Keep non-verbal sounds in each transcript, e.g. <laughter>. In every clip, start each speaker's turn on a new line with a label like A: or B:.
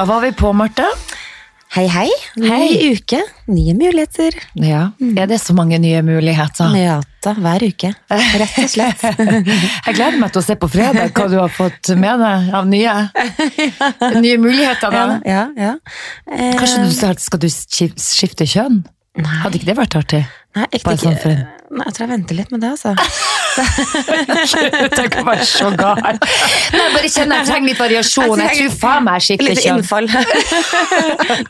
A: Da var vi på, Marte.
B: Hei, hei. Ny
A: Hei.
B: uke, nye muligheter.
A: Ja. Er det så mange nye muligheter?
B: Ja da, hver uke. Rett og slett. <laughs>
A: Jeg gleder meg til å se på fredag hva du har fått med deg av nye, <laughs> nye muligheter.
B: ja,
A: Da.
B: ja, ja. Eh,
A: Kanskje du skal, skal du skifte kjønn? Hadde ikke det vært artig?
B: Nei, ikke,
A: sånn for-
B: Nei, jeg tror jeg venter litt med det, altså. <laughs>
A: Tenk å være så gal. Nei, bare kjenner jeg trenger litt variasjon. Jeg tror faen meg skikkelig skifter
B: Litt innfall.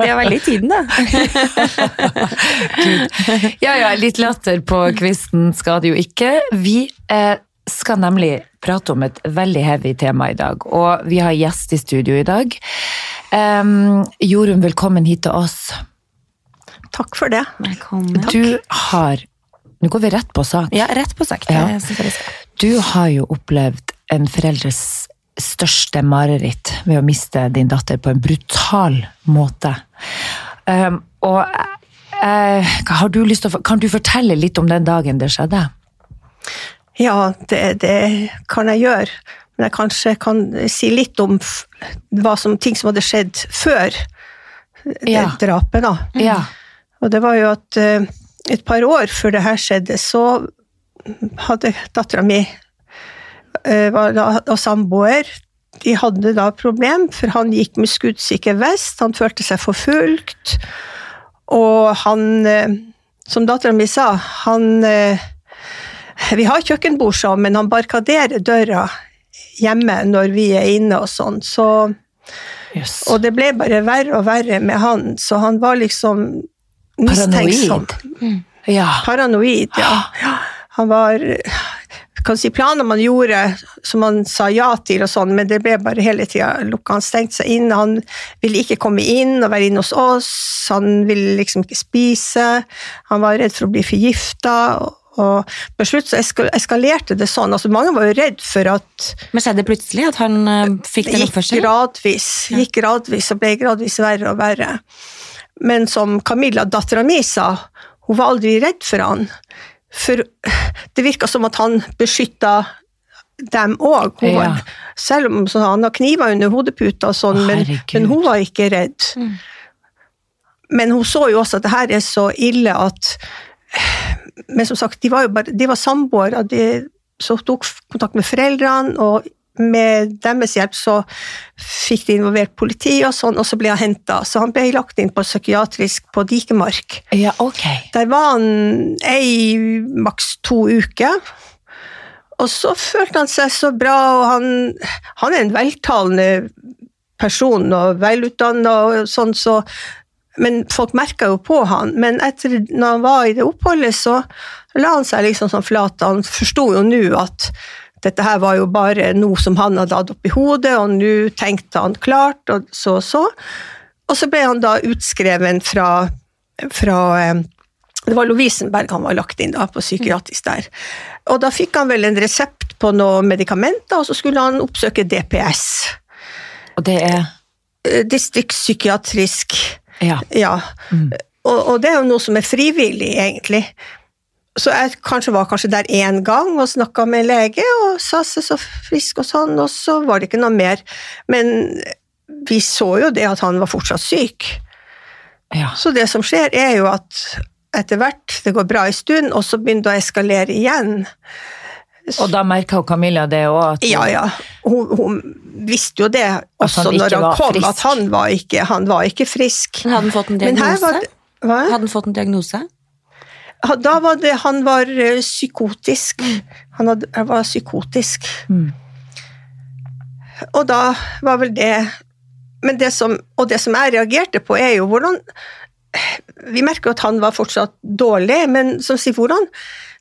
B: det er veldig i tiden, da.
A: Ja, ja, litt latter på kvisten skal det jo ikke. Vi eh, skal nemlig prate om et veldig heavy tema i dag, og vi har gjest i studio i dag. Um, Jorunn, velkommen hit til oss.
C: Takk for det.
B: Velkommen.
A: Du har Nå går vi rett på sak.
B: Ja, rett på sak.
A: Ja. Du har jo opplevd en foreldres største mareritt ved å miste din datter på en brutal måte. Um, og uh, har du lyst til å, kan du fortelle litt om den dagen det skjedde?
C: Ja, det, det kan jeg gjøre. Men jeg kanskje kan si litt om f- hva som, ting som hadde skjedd før det
A: Ja.
C: drapet. da.
A: Ja.
C: Og det var jo at eh, et par år før det her skjedde, så hadde dattera mi eh, og samboer de hadde da problem, for han gikk med skuddsikker vest, han følte seg forfulgt. Og han, eh, som dattera mi sa, han eh, Vi har kjøkkenbord sammen, men han barkaderer døra hjemme når vi er inne og sånn. Så
A: yes.
C: og det ble bare verre og verre med han, så han var liksom mistenksom.
A: Ja.
C: Paranoid, ja. ja. Han var kan si planer man gjorde som han sa ja til, og sånn, men det ble bare hele tida lukka. Han stengte seg inn, han ville ikke komme inn og være inne hos oss. Han ville liksom ikke spise. Han var redd for å bli forgifta. Og, på slutt så eskalerte det sånn. altså Mange var jo redd for at
B: Men skjedde det plutselig at han eh, fikk
C: det
B: oppførselen?
C: gikk gradvis, gikk gradvis og ble gradvis verre og verre. Men som Camilla, dattera mi, sa, hun var aldri redd for han. For det virka som at han beskytta dem òg.
A: Ja.
C: Selv om så han har kniver under hodeputa og sånn,
A: Å,
C: men, men hun var ikke redd.
B: Mm.
C: Men hun så jo også at det her er så ille at Men som sagt, de var jo bare, de var samboere. De så tok kontakt med foreldrene, og med deres hjelp så fikk de involvert politi, og sånn, og så ble han henta. Så han ble lagt inn på psykiatrisk på Dikemark.
A: ja, ok.
C: Der var han ei, maks to uker. Og så følte han seg så bra, og han, han er en veltalende person og velutdanna og sånn, så Men folk merka jo på han. Men etter når han var i det oppholdet, så la han seg liksom sånn flat. Han forsto jo nå at dette her var jo bare noe som han hadde hatt oppi hodet, og nå tenkte han klart, og så og så. Og så ble han da utskreven fra, fra eh, det var Lovisenberg han var lagt inn da, på psykiatrisk der. Og da fikk han vel en resept på noen medikamenter, og så skulle han oppsøke DPS.
A: Og det er
C: eh, Distriktspsykiatrisk
A: Ja.
C: Ja. Og, og det er jo noe som er frivillig, egentlig. Så jeg kanskje var kanskje der én gang og snakka med lege og sa seg så frisk og sånn, og så var det ikke noe mer. Men vi så jo det at han var fortsatt syk.
A: ja.
C: Så det som skjer, er jo at etter hvert, det går bra en stund, og så begynner det å eskalere igjen.
A: Og da merka Camilla det òg.
C: Ja, ja. Hun, hun visste jo det også
A: han
C: når han kom,
A: frisk.
C: at han var ikke, han var ikke frisk.
B: Men Hadde han fått en diagnose?
C: var hva?
B: Hadde han fått en diagnose?
C: Da var det Han var eh, psykotisk. Han hadde, var psykotisk.
A: Mm.
C: Og da var vel det men det som, Og det som jeg reagerte på, er jo hvordan Vi merker at han var fortsatt dårlig, men som sier hvordan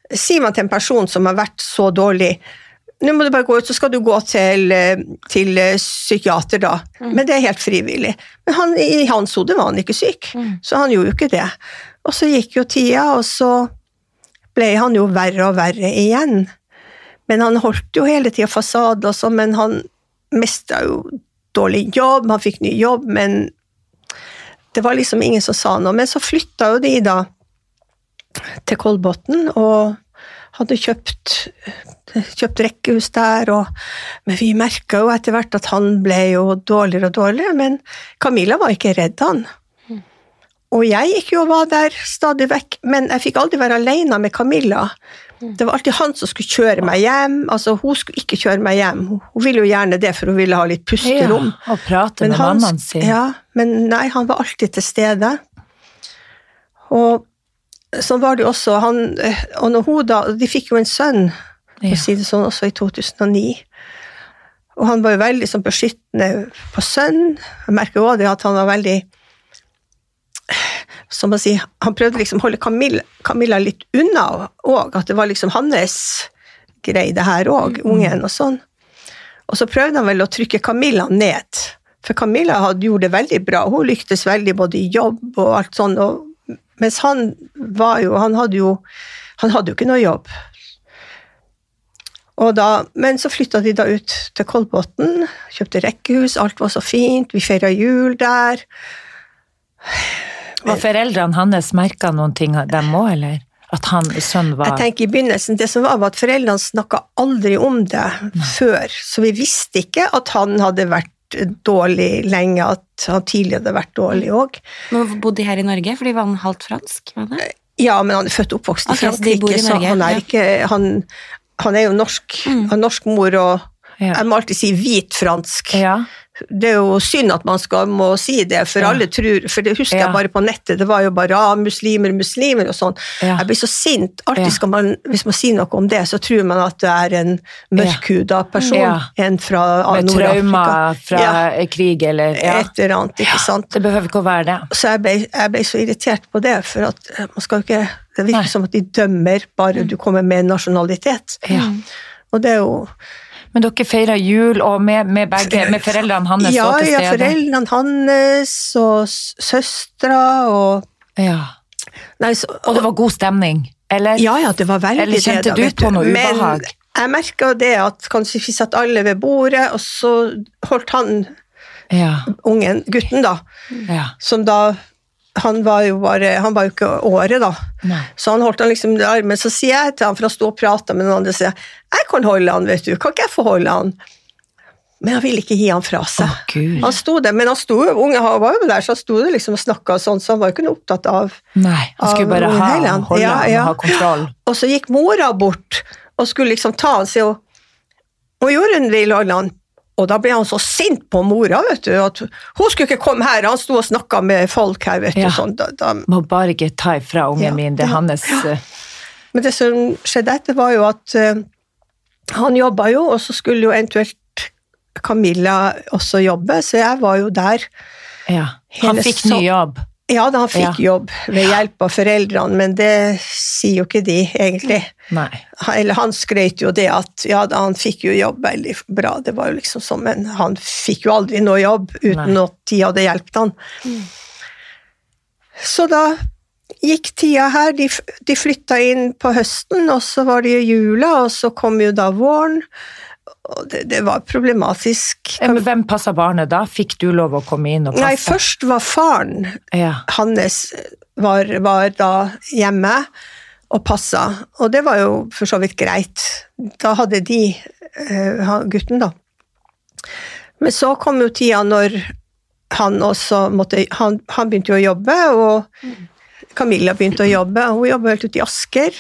C: sier man til en person som har vært så dårlig nå må du bare gå ut, så skal du gå til, eh, til eh, psykiater, da. Men det er helt frivillig. Men han, i hans hode var han ikke syk, så han gjorde jo ikke det. Og så gikk jo tida, og så ble han jo verre og verre igjen. Men han holdt jo hele tida fasade og sånn, men han mista jo dårlig jobb, han fikk ny jobb, men det var liksom ingen som sa noe. Men så flytta jo de da til Kolbotn, og hadde kjøpt, kjøpt rekkehus der, og, men vi merka jo etter hvert at han ble jo dårligere og dårligere, men Camilla var ikke redd han. Og jeg gikk jo og var der stadig vekk, men jeg fikk aldri være alene med Camilla. Det var alltid han som skulle kjøre meg hjem. altså Hun skulle ikke kjøre meg hjem. Hun ville jo gjerne det, for hun ville ha litt pusterom.
A: Ja, og prate
C: Men
A: med
C: han-
A: mammaen sin.
C: Ja, men nei, han var alltid til stede. Og sånn var det jo også. Han, eh, og når hun da, De fikk jo en sønn, for å si det sånn, også i 2009. Og han var jo veldig sånn beskyttende på sønnen. Jeg merker også det at han var veldig som å si, Han prøvde liksom å holde Camilla, Camilla litt unna òg. At det var liksom hans greie, det her òg, ungen og sånn. Og så prøvde han vel å trykke Camilla ned. For Camilla hadde gjort det veldig bra. Hun lyktes veldig både i jobb og alt sånn. Mens han var jo Han hadde jo han hadde jo ikke noe jobb. Og da, men så flytta de da ut til Kolbotn, kjøpte rekkehus, alt var så fint, vi feira jul der.
A: Var foreldrene hans merka noen ting, dem òg, eller? At han, sønn var
C: Jeg tenker i begynnelsen, Det som var, var at foreldrene snakka aldri om det før, så vi visste ikke at han hadde vært dårlig lenge, at han tidligere hadde vært dårlig òg.
B: Men bodde de her i Norge, fordi var han halvt fransk? Var det?
C: Ja, men han er født og oppvokst i
B: Frankrike, så i Norge, så
C: han er
B: ja. Mm.
C: ikke Han, han er jo norsk. Han har norsk mor og
A: Ja.
C: Jeg må alltid si hvit fransk.
A: Ja.
C: Det er jo synd at man skal må si det, for
A: Ja.
C: alle tror For det husker
A: Ja.
C: jeg bare på nettet, det var jo bare ah, muslimer, muslimer og sånn.
A: Ja.
C: Jeg blir så sint. Alltid skal man, Hvis man sier noe om det, så tror man at det er en mørkhuda person. En fra ah,
A: Med
C: Nord-Afrika.
A: traumer fra krig, eller
C: et eller annet, ikke sant.
A: Det behøver ikke å være det.
C: Så jeg ble, jeg ble så irritert på det, for at eh, man skal jo ikke Det virker
A: Nei.
C: som at de dømmer bare du kommer med nasjonalitet.
A: Ja.
C: Og det er jo
A: Men dere feira jul og med, med begge, med foreldrene hans
C: Ja,
A: til stede?
C: ja, foreldrene hans og søstera og
A: Ja.
C: Nei, så,
A: Og det var god stemning, eller?
C: Ja, ja, det var veldig
A: Eller kjente
C: det.
A: du på noe
C: Men
A: ubehag?
C: jeg merka det at kanskje vi satt alle ved bordet, og så holdt han
A: Ja.
C: ungen, gutten, da,
A: ja.
C: som da Han var jo bare Han var jo ikke året, da.
A: Nei.
C: Så han holdt han liksom i armen. Så sier jeg til han, for han sto og prata med noen andre, sier jeg, kan holde han, vet du. Kan ikke jeg få holde han? Men han ville ikke gi han fra seg.
A: Å,
C: Han sto der, men han sto jo, unge var jo der, så han sto der liksom og snakka sånn, så han var jo ikke noe opptatt av
A: Nei, han skulle bare ha,
C: han.
A: holde
C: Ja, ja.
A: og ha kontroll.
C: Og så gikk mora bort og skulle liksom ta han, så og Jorunn vil holde han. Og da ble han så sint på mora, vet du, at hun skulle ikke komme her, han sto og snakka med folk her, vet
A: Ja.
C: du. Sånn, da, da.
A: Må bare ikke ta ifra ungen
C: Ja,
A: min, det er hans
C: ja.
A: eh,
C: Men det som skjedde etter, var jo at uh, han jobba jo, og så skulle jo eventuelt Camilla også jobbe, så jeg var jo der.
A: Ja. Han fikk ny jobb.
C: Ja, da han fikk jobb ved hjelp av foreldrene, men det sier jo ikke de, egentlig.
A: Nei.
C: Eller han skrøt jo det at ja, da, han fikk jo jobb veldig bra, det var jo liksom sånn, men han fikk jo aldri noe jobb uten
A: Nei.
C: at de hadde hjulpet han. Så da gikk tida her, de, de flytta inn på høsten, og så var det jo jula, og så kom jo da våren, og det, det var problematisk.
A: Men hvem passa barnet da? Fikk du lov å komme inn og passe?
C: Nei, først var faren
A: Ja.
C: hans var, var da hjemme og passa, og det var jo for så vidt greit. Da hadde de, uh, gutten da. Men så kom jo tida når han også måtte Han, han begynte jo å jobbe, og Camilla begynte å jobbe. Hun jobba helt ute i Asker.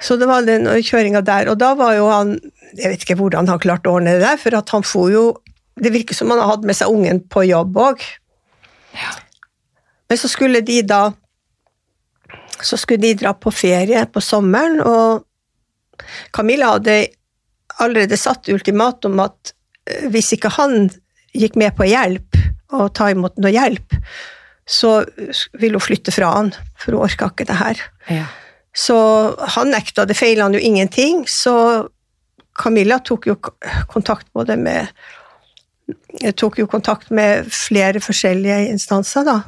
C: Så det var den kjøringa der. Og da var jo han Jeg vet ikke hvordan han klarte å ordne det der, for at han for jo Det virker som han hadde med seg ungen på jobb òg. Men så skulle de da Så skulle de dra på ferie på sommeren, og Camilla hadde allerede satt ultimatum at eh, hvis ikke han gikk med på hjelp, og ta imot noe hjelp, så ville hun flytte fra han, for hun orka ikke det her.
A: ja.
C: Så han nekta, det feila han jo ingenting, så Camilla tok jo kontakt både med tok jo kontakt med flere forskjellige instanser, da.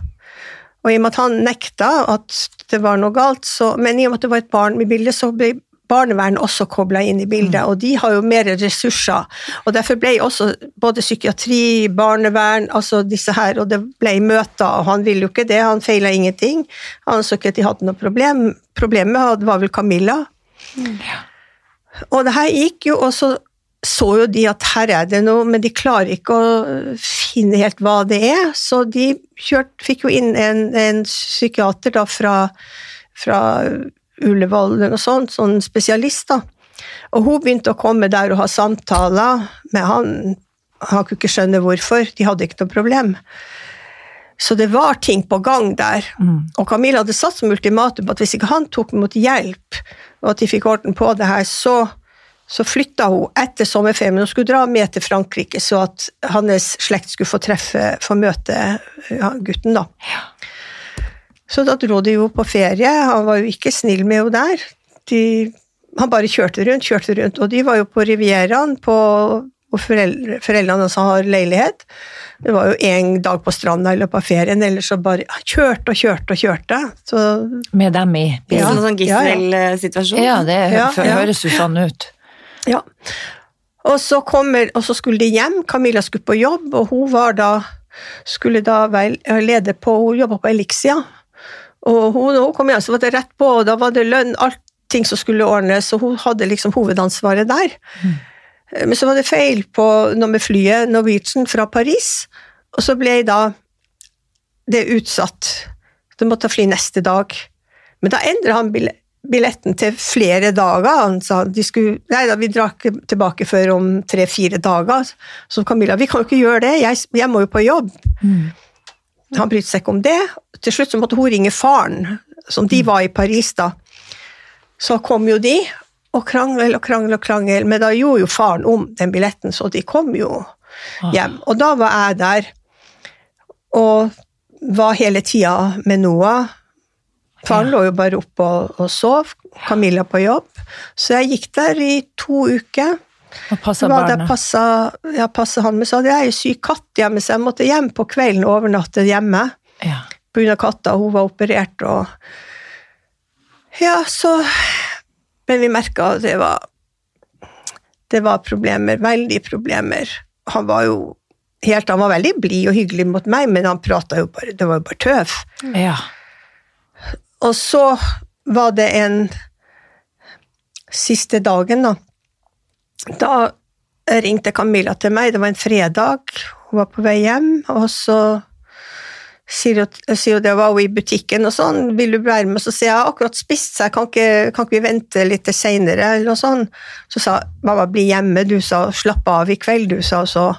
C: Og i og med at han nekta at det var noe galt, så, men i og med at det var et barn i bildet, så ble barnevern også kobla inn i bildet, og de har jo mer ressurser. Og derfor ble også både psykiatri, barnevern, altså disse her, og det ble møter, og han ville jo ikke det, han feila ingenting. Han så ikke at de hadde noe problem. Problemet var vel Camilla. Og det her gikk jo, og så så jo de at her er det noe, men de klarer ikke å finne helt hva det er, så de kjørt, fikk jo inn en, en psykiater da fra, fra Ullevål og sånn spesialist da. Og hun begynte å komme der og ha samtaler med han. Han kunne ikke skjønne hvorfor, de hadde ikke noe problem. Så det var ting på gang der. Og Camilla hadde satt som ultimatum at hvis ikke han tok imot hjelp, og at de fikk orden på det her, så, så flytta hun etter sommerferien. Men hun skulle dra med til Frankrike, så at hans slekt skulle få treffe, få møte ja, gutten, da. Så da dro de jo på ferie. Han var jo ikke snill med henne der. De, han bare kjørte rundt, kjørte rundt. Og de var jo på Rivieraen, på, hvor foreldre, foreldrene også har leilighet. Det var jo én dag på stranda i løpet av ferien, ellers så bare kjørte og kjørte og kjørte. Så
A: Med dem i
B: er
C: Ja.
B: en sånn
C: Ja, ja.
A: Ja, det
C: Ja, ja.
A: høres jo sånn ut.
C: Ja. Og så, kommer, og så skulle de hjem. Camilla skulle på jobb, og hun var da, skulle da være lede på Hun jobba på Elixia. Og hun, hun kom hjem, så var det rett på, og da var det lønn, allting som skulle ordnes, og hun hadde liksom hovedansvaret der. Men så var det feil på noe med flyet Norwegian fra Paris, og så ble da det utsatt. De måtte fly neste dag. Men da endret han bille- billetten til flere dager. Han sa de skulle, nei da, vi drar ikke tilbake før om tre-fire dager. Så Camilla, vi kan jo ikke gjøre det, jeg, jeg må jo på jobb. Han brydde seg ikke om det. Til slutt så måtte hun ringe faren, som de var i Paris da. Så kom jo de, og krangel og krangel og krangel, men da gjorde jo faren om den billetten, så de kom jo hjem. Og da var jeg der, og var hele tida med Noah. Faren lå jo bare oppe og, og sov, Camilla på jobb. Så jeg gikk der i to uker. Der
A: barnet.
C: passa, ja, passa han, men så hadde jeg syk katt hjemme, så jeg måtte hjem på kvelden og overnatte hjemme
A: Ja.
C: av katta. Hun var operert og Ja, så Men vi merka at det var Det var problemer, veldig problemer. Han var jo helt Han var veldig blid og hyggelig mot meg, men han prata jo bare Det var jo bare tøv.
A: ja.
C: Og så var det en siste dagen, da. Da ringte Camilla til meg, det var en fredag, hun var på vei hjem, og så sier hun, det var hun i butikken og sånn, vil du være med? Så sier jeg, har akkurat spist, så jeg kan ikke, kan ikke vi vente litt til senere, eller noe sånt. Så sa mamma, bli hjemme, du sa, slapp av i kveld, du sa, så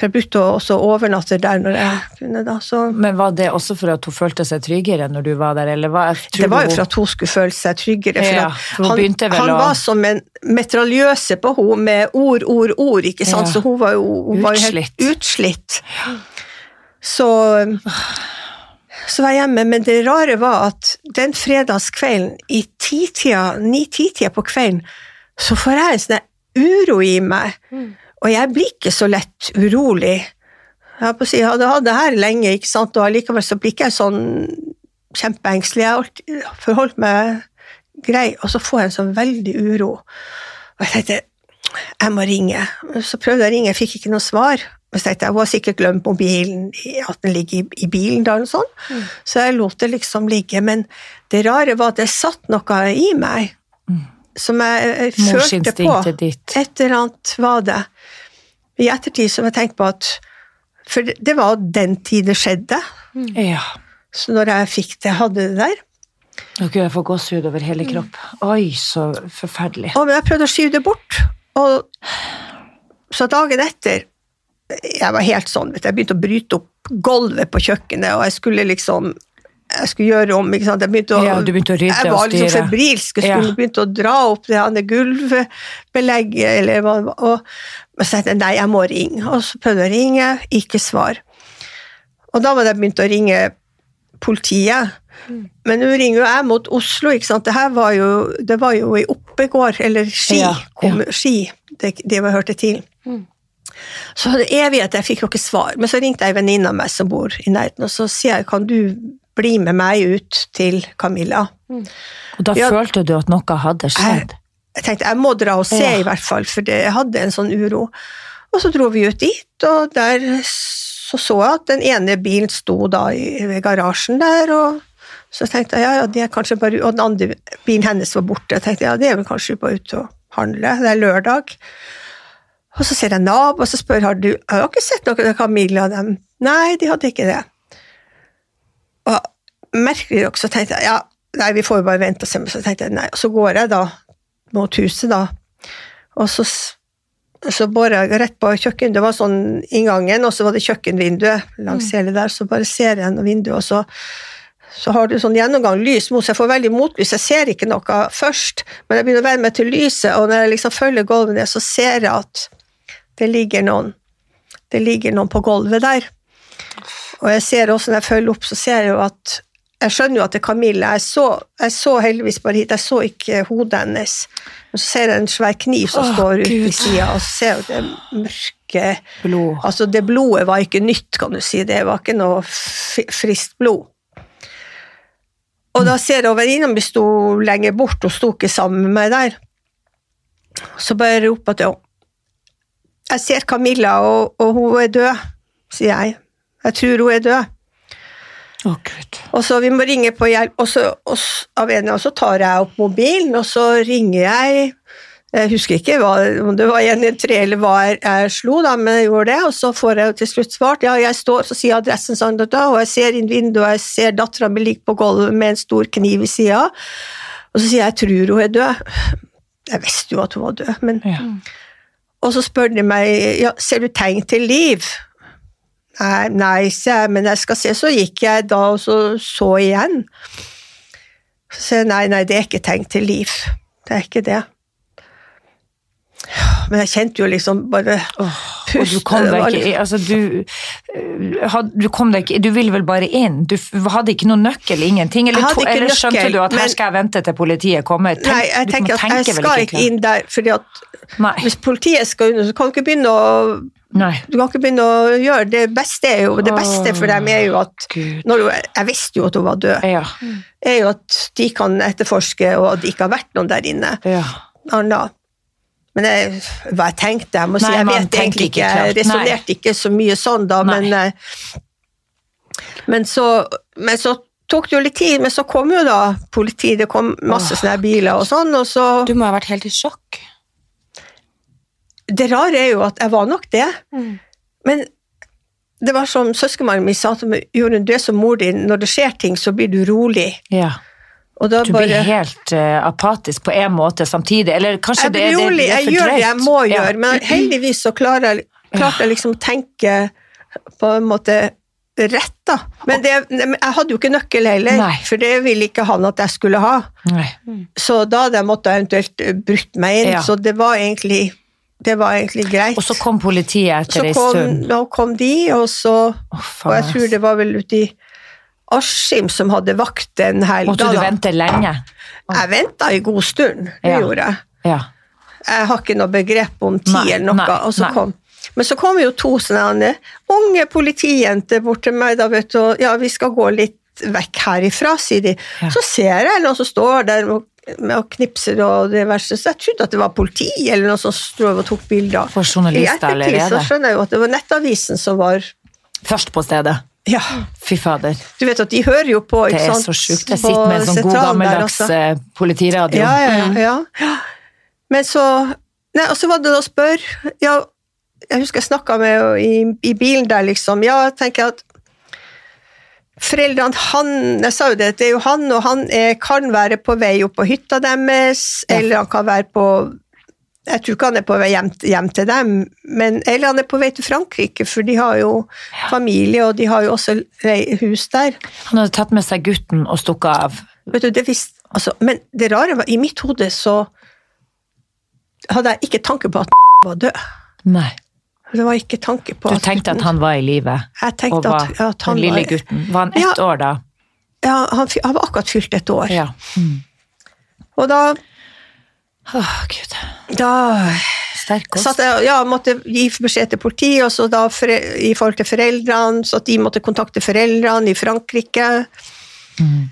C: for jeg brukte å også overnatte der når jeg kunne da, så
A: Men var det også for at hun følte seg tryggere når du var der, eller hva?
C: Det var jo for at hun skulle føle seg tryggere. For
A: Ja,
C: han, han var som en metraljøse på henne med ord, ord, ord, ikke sant?
A: Ja.
C: så hun var jo, hun var jo helt
A: Utslitt.
C: utslitt. Så, så var jeg hjemme, men det rare var at den fredagskvelden i titida, ni-titida på kvelden, så får jeg en sånn uro i meg. Og jeg blir ikke så lett urolig. Jeg på å si, jeg hadde hatt det her lenge, ikke sant? og allikevel så blir ikke jeg sånn kjempeengstelig. Jeg har forholdt meg grei, og så får jeg en sånn veldig uro. Og jeg tenkte jeg må ringe. Så prøvde jeg å ringe, jeg fikk ikke noe svar. Så tenkte jeg, har sikkert glemt mobilen, at den ligger i, bilen, da, eller sånn. så jeg lot det liksom ligge. Men det rare var at det satt noe i meg som jeg, jeg følte på.
A: Ditt.
C: Et eller annet var det. I ettertid så har jeg tenkt på at For det, det var den tid det skjedde.
A: Ja.
C: Så når jeg fikk det, hadde det der.
A: Nå kunne jeg få gåsehud over hele kropp. Oi, så forferdelig.
C: Og jeg prøvde å skyve det bort. Og så dagen etter Jeg var helt sånn, vet du, jeg begynte å bryte opp gulvet på kjøkkenet, og jeg skulle liksom jeg skulle gjøre om, ikke sant? Jeg begynte å,
A: Ja, du begynte å rydde
C: jeg var liksom febrilsk, jeg skulle
A: Ja.
C: begynte å dra opp det andre gulvbelegget, eller og, og så tenkte jeg nei, jeg må ringe, og så prøvde jeg å ringe, ikke svar. Og da var det begynt å ringe politiet, men nå ringer jo jeg mot Oslo, ikke sant, det her var jo, det var jo i Oppegård, eller Ski,
A: Ja,
C: kom, Ski, det, det var hørte til. Så det evighet, jeg fikk jo ikke svar. Men så ringte jeg en venninne av meg som bor i nærheten, og så sier jeg kan du bli med meg ut til Camilla.
A: Og da
C: jeg,
A: følte du at noe hadde skjedd?
C: Jeg tenkte jeg må dra og se,
A: Ja.
C: i hvert fall, for det, jeg hadde en sånn uro. Og så dro vi ut dit, og der så så jeg at den ene bilen sto da i, ved garasjen der, og Så jeg tenkte ja, ja, det er kanskje bare Og den andre bilen hennes var borte. Jeg tenkte ja, det er vel kanskje bare ute og handle. Det er lørdag. Og så ser jeg nabo, og så spør har du har ikke sett noe av Camilla og dem. Nei, de hadde ikke det. Merkelig nok så tenkte jeg ja, nei, vi får jo bare vente og se. Så tenkte jeg nei, og så går jeg da mot huset, da. Og så, så borer jeg rett på kjøkkenet. Det var sånn inngangen, og så var det kjøkkenvinduet langs hele der. Så bare ser jeg gjennom vinduet, og så så har du sånn gjennomgang lys mot, så jeg får veldig motlys. Jeg ser ikke noe først, men jeg begynner å venne meg til lyset, og når jeg liksom følger gulvet ned, så ser jeg at det ligger noen det ligger noen på gulvet der. Og jeg ser også når jeg følger opp, så ser jeg jo at Jeg skjønner jo at det er Camilla. Jeg så, jeg så heldigvis bare hit, jeg så ikke hodet hennes. Men så ser jeg en svær kniv som
A: Åh,
C: står ute i sida, og så ser jeg det mørke
A: Blod.
C: Altså, det blodet var ikke nytt, kan du si. Det var ikke noe friskt blod. Og da ser jeg venninna mi sto lenger bort, hun sto ikke sammen med meg der. Så bare roper jeg til henne. Jeg ser Camilla, og, og hun er død, sier jeg. Jeg tror hun er død.
A: Gud.
C: Og så vi må ringe på hjelp, og så, og, av en, og så tar jeg opp mobilen, og så ringer jeg Jeg husker ikke hva, om det var 113 eller hva jeg, jeg slo, da, men jeg gjorde det, og så får jeg jo til slutt svart. Ja, jeg står, så sier adressen sånn, og jeg ser inn vinduet, og jeg ser dattera mi ligge på gulvet med en stor kniv i sida, og så sier jeg jeg tror hun er død. Jeg visste jo at hun var død, men
A: Ja.
C: og så spør de meg ja, ser du tegn til liv. Nei, nei, jeg, men jeg skal se. Så gikk jeg da og så, så igjen. Så sier jeg nei, nei, det er ikke tegn til liv. Det er ikke det. Men jeg kjente jo liksom bare
A: Og du kom deg ikke
C: liksom-
A: altså du, eh, du kom deg ikke Du ville vel bare inn? Du hadde ikke noen nøkkel, ingenting? Eller, to, eller skjønte
C: nøkkel,
A: du at her skal jeg vente til politiet kommer? Tenk,
C: Nei, jeg tenker at jeg skal ikke inn der, fordi at
A: Nei.
C: hvis politiet skal under, så kan du ikke begynne å
A: Nei.
C: du kan ikke begynne å gjøre det beste er jo, det beste for dem er jo at når Jeg visste jo at hun var død.
A: Ja.
C: er jo at de kan etterforske, og at det ikke har vært noen der inne.
A: ja.
C: Anna. Men jeg, hva jeg tenkte Jeg må si,
A: Nei,
C: jeg vet egentlig
A: ikke
C: jeg resonnerte ikke så mye sånn da, men, eh, men, så, men så tok det jo litt tid, men så kom jo da politiet, det kom masse sånne biler og sånn, og så
B: Du må ha vært helt i sjokk.
C: Det rare er jo at jeg var nok det, men det var som søskenbarnet min sa til meg, Jorunn, du er som mor din, når det skjer ting, så blir du rolig.
A: ja. Du
C: bare
A: blir helt uh, apatisk på en måte samtidig, eller kanskje det, det,
C: rolig,
A: det er
C: jeg gjør det jeg
A: drøyt.
C: må
A: Ja.
C: gjøre, men heldigvis så klarte jeg, klarte jeg liksom å tenke på en måte rett, da. Men det, jeg hadde jo ikke nøkkel heller,
A: Nei.
C: for det ville ikke han at jeg skulle ha.
A: Nei.
C: Så da hadde jeg måttet eventuelt brutt meg inn,
A: Ja.
C: så det var egentlig, det var egentlig greit.
A: Og så kom politiet etter ei
C: kom,
A: stund.
C: da kom de, og så
A: oh,
C: Og jeg tror det var vel ute i Askim som hadde vakt den helga.
A: Måtte du vente lenge?
C: Jeg venta en god stund, det
A: Ja.
C: gjorde jeg.
A: Ja.
C: Jeg har ikke noe begrep om tid
A: Nei,
C: eller noe.
A: nei,
C: og så
A: nei.
C: kom, men så kom jo to sånne unge politijenter bort til meg da, vet du, ja, vi skal gå litt vekk herifra, sier de.
A: Ja.
C: Så ser jeg noen som står der og, og knipser og det verste, så jeg trodde at det var politi eller noe som strøv og tok bilder.
A: For
C: I ettertid så
A: allerede.
C: skjønner jeg jo at det var Nettavisen som var
A: Først på stedet.
C: Ja,
A: Fy fader.
C: du vet at de hører jo på,
A: Det er så sjukt. Jeg sitter med en sånn god gammeldags eh, politiradio.
C: Ja, ja, ja, ja. Men så Nei, og så var det å spørre ja, Jeg husker jeg snakka med i, i bilen der, liksom. Ja, jeg tenker at Foreldrene han, Jeg sa jo det, det er jo han, og han er, kan være på vei opp på hytta deres,
A: Ja.
C: eller han kan være på Jeg tror ikke han er på vei hjem, hjem til dem, men, eller han er på vei til Frankrike, for de har jo familie, og de har jo også hus der.
A: Han hadde tatt med seg gutten og stukket av.
C: Vet du, det visst, altså, men det rare var, i mitt hode så hadde jeg ikke tanke på at <laughs> var død.
A: Nei.
C: Det var ikke tanke på
A: Du tenkte at han var i live,
C: Jeg tenkte
A: var
C: at, at han
A: den lille gutten. Var han ett
C: Ja.
A: år da?
C: ja, han, han var akkurat fylt et år.
A: Ja. Mm.
C: Og da,
A: Åh, Gud.
C: da
A: Sterk kost.
C: jeg, ja, måtte gi beskjed til politiet, og så da i forhold til foreldrene, så at de måtte kontakte foreldrene i Frankrike.
A: Mm.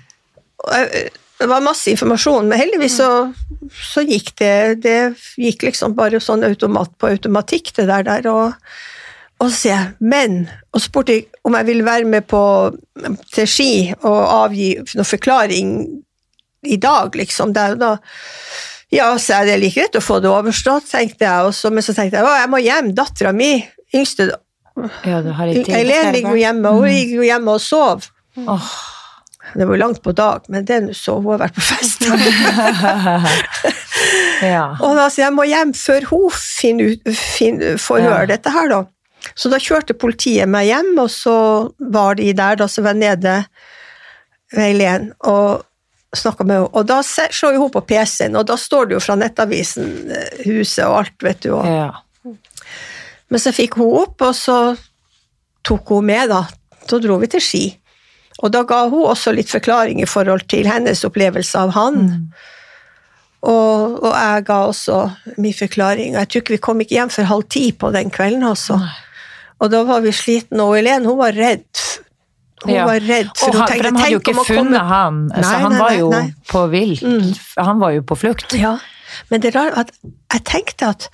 C: Og jeg- Det var masse informasjon, men heldigvis så, så gikk det Det gikk liksom bare sånn automat på automatikk, det der. der og, og så sier jeg 'men', og så spurte jeg om jeg ville være med på, til Ski og avgi noen forklaring i dag, liksom. Der, og da, ja, så er det like greit å få det overstått, tenkte jeg. også, men så tenkte jeg å, jeg må hjem, dattera mi, yngste
A: Ja.
C: Eileen ligger jo hjemme, og hun ligger jo hjemme og sover.
A: Åh.
C: Det var jo langt på dag, men det er nå så, hun har vært på fest. <laughs>
A: ja. <laughs>
C: Og da sier jeg, jeg må hjem før hun finner ut, finner, får
A: Ja.
C: høre dette her, da. Så da kjørte politiet meg hjem, og så var de der, da, så var jeg nede ved Eileen og snakka med henne. Og da så jo hun på PC-en, og da står det jo fra Nettavisen, eh, huset og alt, vet du. Og,
A: ja.
C: Men så fikk hun opp, og så tok hun med, da. Så dro vi til Ski. Og da ga hun også litt forklaring i forhold til hennes opplevelse av han. Og, og jeg ga også min forklaring. Jeg tror ikke vi kom ikke hjem før halv ti på den kvelden, også. Og da var vi slitne, og Helen hun var redd. Hun
A: Ja.
C: var redd,
A: for, han, for de hadde jo ikke
C: å komme-"
A: funnet han, så
C: Nei,
A: han
C: nei,
A: var jo
C: nei. Mm.
A: på vilt. Han var jo på flukt.
C: Ja, men det er rart at jeg tenkte at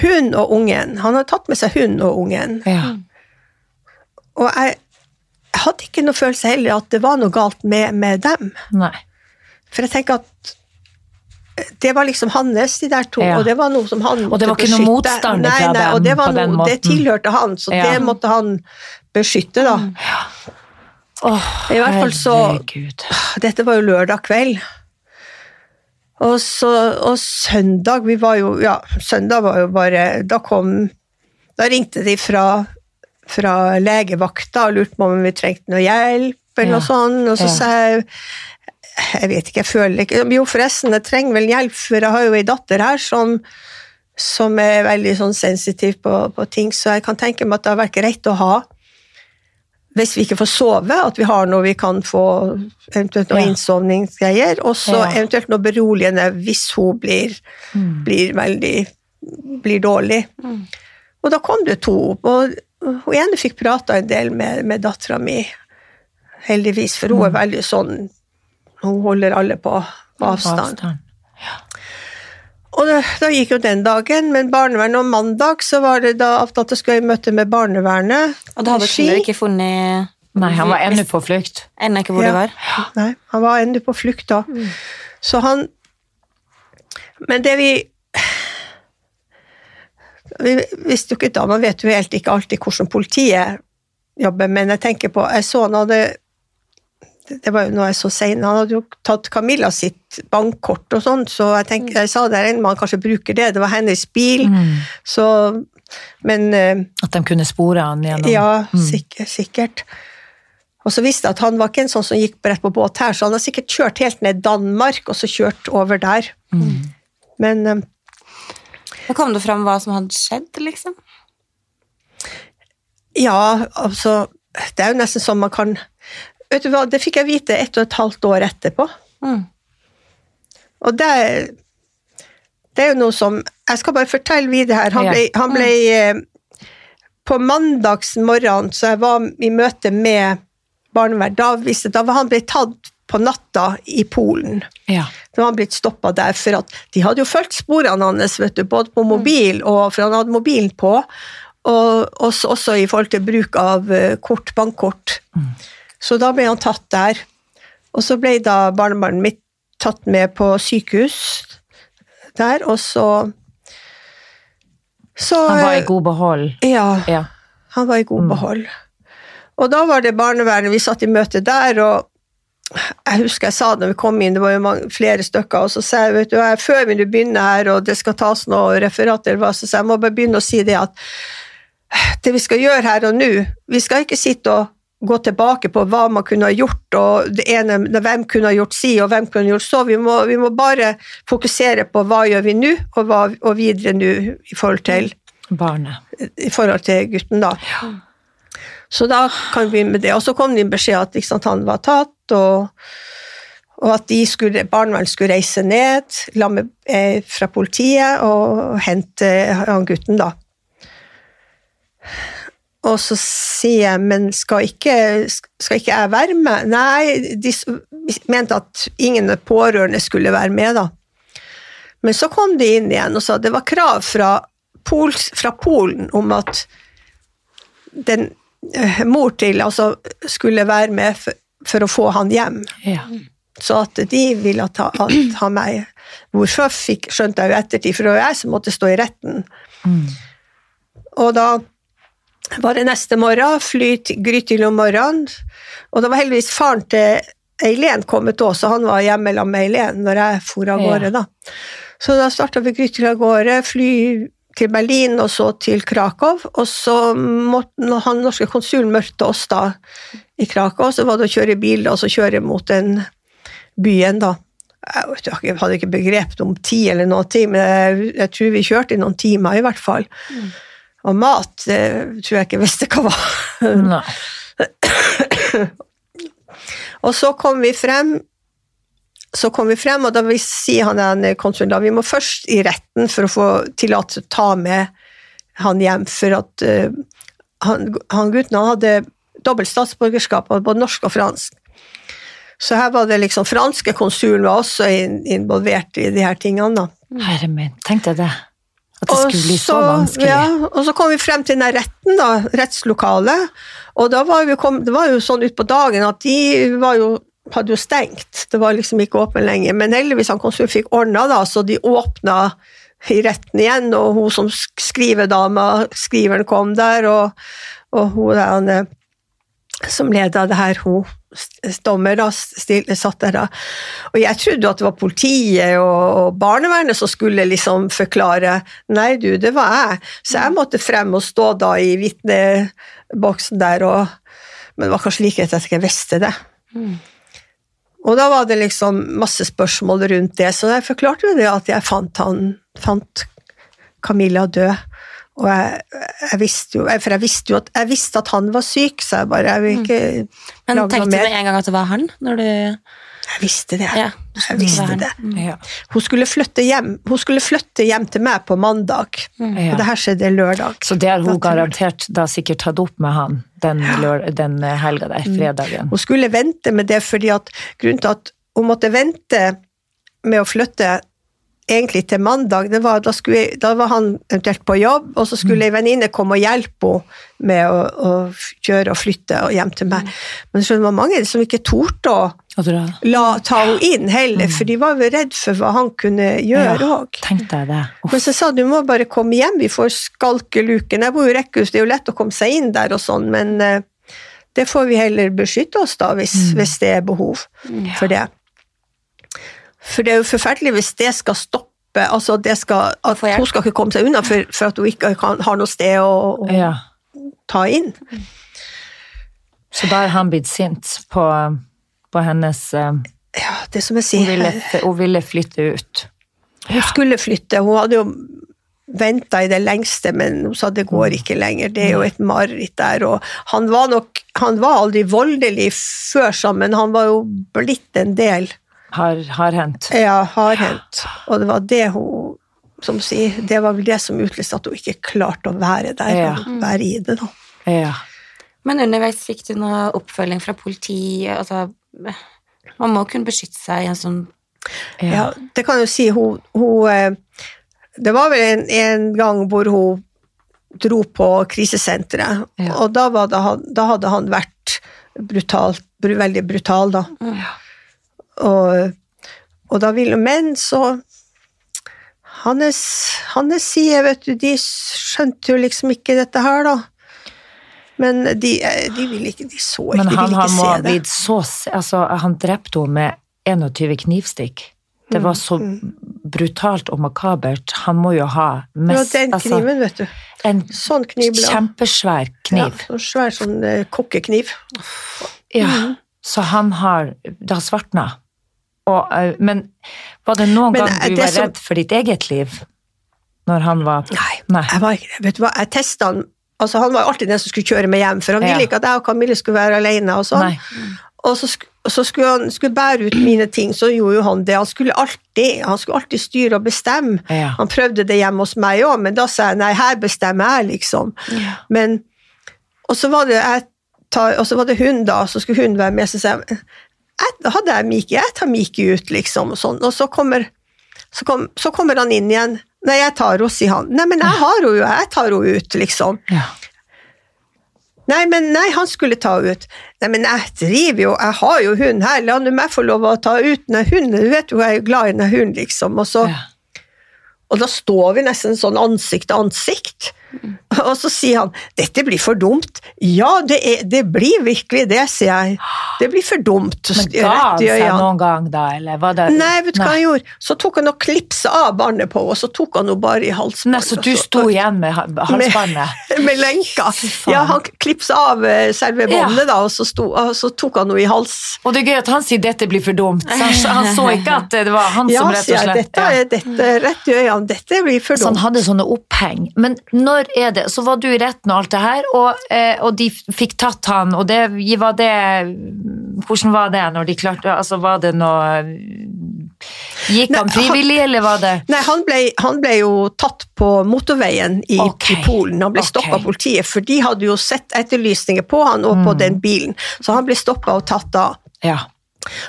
C: hun og ungen Han hadde tatt med seg hun og ungen.
A: Ja.
C: Og jeg, jeg hadde ikke noe følelse heller at det var noe galt med, med dem.
A: Nei.
C: For jeg tenker at det var liksom hans, de der to,
A: Ja.
C: og det var noe som han måtte beskytte.
A: Og det var ikke noe motstand
C: nei,
A: fra
C: nei,
A: dem
C: det, var
A: på den
C: måten. det tilhørte han, så
A: Ja.
C: det måtte han beskytte, da.
A: Åh,
C: I hvert fall så-
A: herregud.
C: Dette var jo lørdag kveld. Og, så, og søndag Vi var jo Ja, søndag var jo bare Da kom Da ringte de fra, fra legevakta og lurte på om vi trengte noe hjelp, eller
A: Ja.
C: noe sånt. Og så
A: Ja.
C: sa jeg Jeg vet ikke, jeg føler ikke Jo, forresten, jeg trenger vel hjelp, for jeg har jo ei datter her som som er veldig sånn sensitiv på, på ting, så jeg kan tenke meg at det har vært greit å ha hvis vi ikke får sove, at vi har noe vi kan få eventuelt noe
A: Ja.
C: innsovningsgreier, og så
A: Ja.
C: eventuelt noe beroligende hvis hun blir,
A: Mm.
C: blir veldig blir dårlig. Og da kom det to opp, og hun ene fikk prata en del med, med dattera mi, heldigvis, for
A: Mm.
C: hun er veldig sånn Hun holder alle på, avstand. Og da, da gikk jo den dagen, men barnevernet om mandag så var det da at det skulle i møte med barnevernet.
B: Og da hadde dere ikke funnet
A: Nei, han var ennå på flukt.
B: Ennå ikke hvor
C: Ja.
B: det var.
C: Nei, han var ennå på flukt da. Så han Men det vi Vi visste jo ikke da, man vet jo helt ikke alltid hvordan politiet jobber, men jeg tenker på Jeg så han hadde det var jo noe jeg så senere, Han hadde jo tatt Camilla sitt bankkort og sånn, så jeg, tenker, jeg sa det en man kanskje bruker det. Det var hennes bil,
A: Mm.
C: så Men eh,
A: At de kunne spore han gjennom
C: ja, sikkert, sikkert. Og så visste jeg at han var ikke en sånn som gikk rett på båt her, så han har sikkert kjørt helt ned Danmark og så kjørt over der. Men
B: Da kom det fram hva som hadde skjedd, liksom.
C: ja, altså Det er jo nesten sånn man kan Vet du hva, det fikk jeg vite ett og et halvt år etterpå.
B: Mm.
C: Og det, det er jo noe som Jeg skal bare fortelle videre her. Han ble, han ble eh, På mandagsmorgenen, så jeg var i møte med barnevern, da, da var han ble tatt på natta i Polen.
A: Ja.
C: Var han blitt stoppa der, for at de hadde jo fulgt sporene hans, vet du, både på mobil, og, for han hadde mobilen på, og også, også i forhold til bruk av eh, kort, bankkort. Så da ble han tatt der. Og så ble da barnebarnet mitt tatt med på sykehus der, og så så,
A: Han var i
C: eh,
A: god behold.
C: Ja,
A: Ja.
C: han var i god behold. Og da var det barnevernet, vi satt i møte der, og jeg husker jeg sa det når vi kom inn, det var jo mange, flere stykker, og så sa jeg, vet du, før vi begynner her, og det skal tas noe referat, eller hva, så sa jeg, må bare begynne å si det at det vi skal gjøre her og nå, vi skal ikke sitte og gå tilbake på hva man kunne ha gjort, og det ene, hvem kunne ha gjort si, og hvem kunne ha gjort så, vi må, vi må bare fokusere på hva gjør vi nå, og, hva, og videre nå i forhold til
A: Barnet.
C: i forhold til gutten, da. Så da kan vi begynne med det. Og så kom det inn beskjed at sant, han var tatt, og, og at barnevernet skulle reise ned med, eh, fra politiet og hente han gutten, da. Og så sier jeg, men skal ikke, skal ikke jeg være med? Nei, de mente at ingen pårørende skulle være med, da. Men så kom de inn igjen og sa det var krav fra Pols, fra Polen om at den eh, mor til altså, skulle være med for, for å få han hjem.
A: Ja.
C: Så at de ville ta, at, ha meg. Hvorfor fikk, skjønte jeg jo ettertid, for det var jeg som måtte stå i retten.
A: Mm.
C: Og da var det neste morgen, fly til Grytil om morgenen, og da var heldigvis faren til Eileen kommet òg, så han var hjemme sammen med Eileen når jeg for av
A: Ja.
C: gårde, da. Så da starta vi Grytil av gårde, fly til Berlin og så til Krakow, og så måtte når han norske konsulen møtte oss da i Krakow, så var det å kjøre bil og så kjøre mot den byen, da. Jeg hadde ikke begrep om tid eller noe, men jeg, jeg tror vi kjørte i noen timer i hvert fall. Og mat det tror jeg ikke visste hva var.
A: Nei. <coughs>
C: Og så kom vi frem, så kom vi frem, og da vil si han den konsulen da, vi må først i retten for å få tillatelse til å ta med han hjem, for at uh, han, han gutten han hadde dobbelt statsborgerskap, både norsk og fransk. Så her var det liksom franske konsulen var også in, involvert i de her tingene. da.
A: Herre min, tenk deg det. At det skulle bli så vanskelig.
C: Ja, og så kom vi frem til den retten, da, rettslokalet. Og da var vi kom, det var jo sånn utpå dagen at de var jo, hadde jo stengt. Det var liksom ikke åpen lenger. Men heldigvis han konsul fikk ordna, da, så de åpna i retten igjen. Og hun som sk- skrivedama, skriveren kom der, og, og hun der, eh, som leda det her, hun dommer, da, stille, satt der da. Og jeg trodde at det var politiet og, og barnevernet som skulle liksom forklare. Nei, du, det var jeg. Så jeg måtte frem og stå da i vitneboksen der, og, men det var kanskje like greit at jeg ikke visste det. Og da var det liksom masse spørsmål rundt det, så jeg forklarte jo det at jeg fant, han, fant Camilla død. Og jeg, jeg visste jo For jeg visste jo at, jeg visste at han var syk, så jeg bare jeg vil ikke
B: Men
C: lage noe
B: tenkte du med en gang at det var han? Når du
C: Jeg visste det.
B: Ja,
C: jeg visste
B: det.
A: Ja.
C: Hun skulle flytte hjem Hun skulle flytte hjem til meg på mandag,
B: Mm.
A: Ja.
C: og det her skjedde lørdag.
A: Så det har hun garantert da sikkert tatt opp med han den, den helga der,
C: Mm.
A: fredagen.
C: Hun skulle vente med det fordi at grunnen til at hun måtte vente med å flytte egentlig til mandag, det var, da, jeg- da var han eventuelt på jobb, og så skulle ei venninne komme og hjelpe henne med å, å kjøre og flytte og hjem til meg. Men så det var mange som ikke torde å. La, ta henne inn heller, for de var jo redd for hva han kunne gjøre
A: Ja,
C: òg.
A: Ja, det.
C: Men så sa du må bare komme hjem, vi får skalkeluken. Jeg bor jo i rekkehus, det er jo lett å komme seg inn der og sånn, men eh, det får vi heller beskytte oss da, hvis, hvis det er behov for det. For det er jo forferdelig hvis det skal stoppe, altså det skal, at hun skal ikke komme seg unna for, for at hun ikke kan, har noe sted å, å
A: Ja.
C: ta inn.
A: Så da er han blitt sint på, på hennes eh,
C: Ja, det som jeg
A: hun, ville, hun ville flytte ut.
C: hun skulle flytte, hun hadde jo venta i det lengste, men hun sa det går ikke lenger, det er jo et mareritt der, og han var nok, han var aldri voldelig før sånn, men han var jo blitt en del,
A: Har, har hendt.
C: ja, hardhendt, og det var det hun, som sier, det var vel det som utløste at hun ikke klarte å være der,
A: Ja.
C: og være i det da.
A: Ja.
B: Men underveis fikk du noe oppfølging fra politiet? Altså, man må kunne beskytte seg i en sånn
A: Ja.
C: Ja, det kan jo si, hun, hun eh, Det var vel en, en gang hvor hun dro på krisesenteret,
A: Ja.
C: og da, var det, da hadde han vært brutalt, veldig brutal, da. Og, og da ville Men så Hans, hans side, vet du, de skjønte jo liksom ikke dette her, da. Men de, eh, de vil ikke, de så ikke,
A: Men
C: de
A: han,
C: ville
A: han
C: ikke
A: må ha
C: se det.
A: blitt så altså, Han drepte henne med 21 knivstikk. Det var så brutalt og makabert. Han må jo ha
C: mest Ja, Den kniven, altså, vet du.
A: En
C: Sånn kniv ble
A: kjempesvær kniv.
C: Ja, sånn svær sånn eh, kokkekniv.
A: Ja.
C: Mm.
A: Så han har Det har svartna. Og, eh, men var det noen
C: Men,
A: gang
C: eh,
A: du var
C: som-
A: redd for ditt eget liv? Når han var
C: Nei,
A: Nei.
C: jeg var ikke det. Vet du hva, jeg testa han Altså, han var alltid den som skulle kjøre meg hjem, for han
A: Ja.
C: ville ikke at jeg og Camille skulle være alene. Og sånn. Og så, så skulle han skulle bære ut mine ting, så gjorde jo han det. Han skulle alltid, han skulle alltid styre og bestemme.
A: Ja.
C: Han prøvde det hjemme hos meg òg, men da sa jeg nei, her bestemmer jeg, liksom. Men, og så var det tar, og så var det hun, da, så skulle hun være med, så sa jeg, da hadde jeg Miki, jeg tar Miki ut, liksom, og sånn. Og så kommer, så, kom, så kommer han inn igjen, Nei, jeg tar henne, sier han. Nei, men jeg har henne jo, jeg tar henne ut, liksom.
A: Ja.
C: Nei, men nei, han skulle ta henne ut. Nei, men jeg driver jo, jeg har jo hund her, la nå meg få lov å ta ut den hunden, du vet jo jeg er glad i den hunden, liksom. Og, så,
A: Ja.
C: og da står vi nesten sånn ansikt til ansikt. <laughs> Og så sier han 'dette blir for dumt'. Ja, det, er, det blir virkelig det, sier jeg. Det blir for dumt.
A: Men ga han seg noen gang da, eller var det
C: Nei, vet du hva han gjorde? Så tok han og klipsa av båndet på, og så tok han henne bare i halsbåndet.
A: Nei, så du sto igjen med ha- halsbåndet? <laughs>
C: med lenka. Ja, han klipsa av eh, selve båndet, da, og så, sto, og så tok han henne i hals.
A: Og det er gøy at han sier 'dette blir for dumt'. Så han, han så ikke at det var han <laughs>
C: Ja,
A: som rett
C: sier
A: og
C: jeg,
A: slett
C: dette er dette, rett i øynene, dette blir for
A: Så han hadde sånne oppheng. Men når er det Så var du i retten og alt det her, og, eh, og de fikk tatt han, og det var det Hvordan var det når de klarte Altså, var det noe Gikk han
C: han-
A: frivillig, eller var det
C: Nei, han ble, han ble jo tatt på motorveien i,
A: okay.
C: i Polen. Han ble
A: okay.
C: stoppa av politiet, for de hadde jo sett etterlysninger på han og
A: Mm.
C: på den bilen. Så han ble stoppa og tatt av.
A: Ja.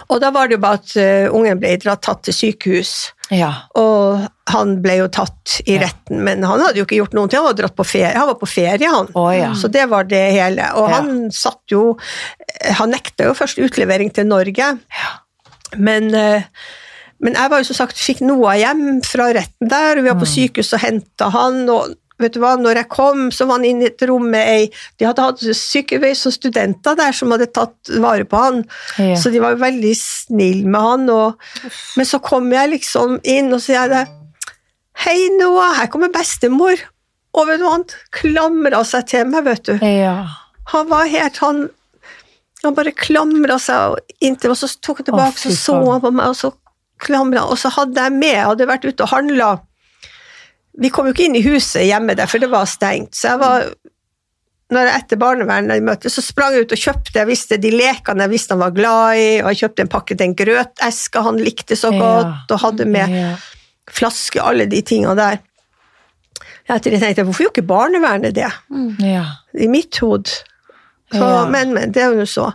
C: Og da var det jo bare at uh, ungen ble dratt tatt til sykehus.
A: Ja.
C: Og han ble jo tatt i
A: Ja.
C: retten, men han hadde jo ikke gjort noen ting. Han var, dratt på ferie, han var på ferie, han.
A: Oh, ja.
C: Så det var det hele. Og han satt jo Han nekta jo først utlevering til Norge, men, eh, men jeg var jo som sagt, fikk Noah hjem fra retten der, og vi var på
A: Mm.
C: sykehus og henta han. og vet du hva, når jeg kom, så var han inne i et rom med ei De hadde hatt sykehus og studenter der som hadde tatt vare på han.
A: Ja.
C: Så de var veldig snille med han. Og, men så kom jeg liksom inn, og så sier jeg det Hei, Noah, her kommer bestemor. Og vet du hva, han klamra seg til meg, vet du.
A: ja.
C: Han var helt Han, han bare klamra seg inntil, og så tok han tilbake,
A: oh,
C: så så han på meg, og så klamra. Og så hadde jeg med, jeg hadde vært ute og handla. Vi kom jo ikke inn i huset hjemme der, for det var stengt. Så jeg var når jeg etter barnevernet møtte, så sprang jeg ut og kjøpte jeg visste de lekene jeg visste han var glad i, og jeg kjøpte en pakke den grøteske han likte så
A: Ja.
C: godt, og hadde med
A: Ja.
C: flaske, alle de tinga der. Etter det tenkte jeg, hvorfor gjorde ikke barnevernet det?
A: ja.
C: I mitt hode.
A: Ja.
C: Men, men, det er jo så.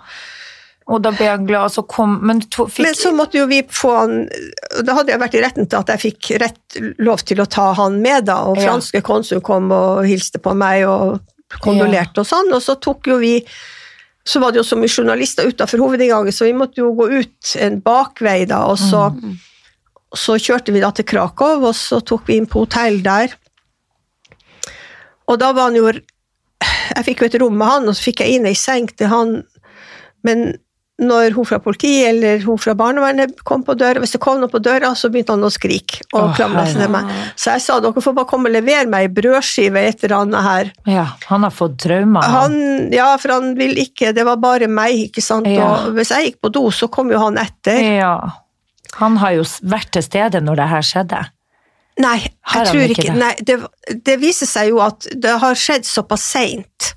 A: Og da ble han glad, og så kom Men to, fikk
C: Men så måtte jo vi få han Da hadde jeg vært i retten til at jeg fikk rett lov til å ta han med, da, og
A: Ja.
C: franske konsul kom og hilste på meg og kondolerte og sånn, og så tok jo vi så var det jo så mye journalister utafor hovedinngangen, så vi måtte jo gå ut en bakvei, da, og så,
A: Mm.
C: så kjørte vi da til Krakow, og så tok vi inn på hotell der. Og da var han jo Jeg fikk jo et rom med han, og så fikk jeg inn ei seng til han, men når hun fra politiet eller hun fra barnevernet kom på døra, hvis det kom noe på døra, så begynte han å skrike og klamre seg til meg. Så jeg sa dere får bare komme og levere meg ei brødskive et eller annet her.
A: Ja, han har fått traumer.
C: Han, ja, for han vil ikke, det var bare meg, ikke sant.
A: Ja.
C: Og hvis jeg gikk på do, så kom jo han etter.
A: Ja. Han har jo vært til stede når det her skjedde.
C: Nei, jeg tror
A: ikke
C: ikke
A: det?
C: Nei, det, det viser seg jo at det har skjedd såpass seint.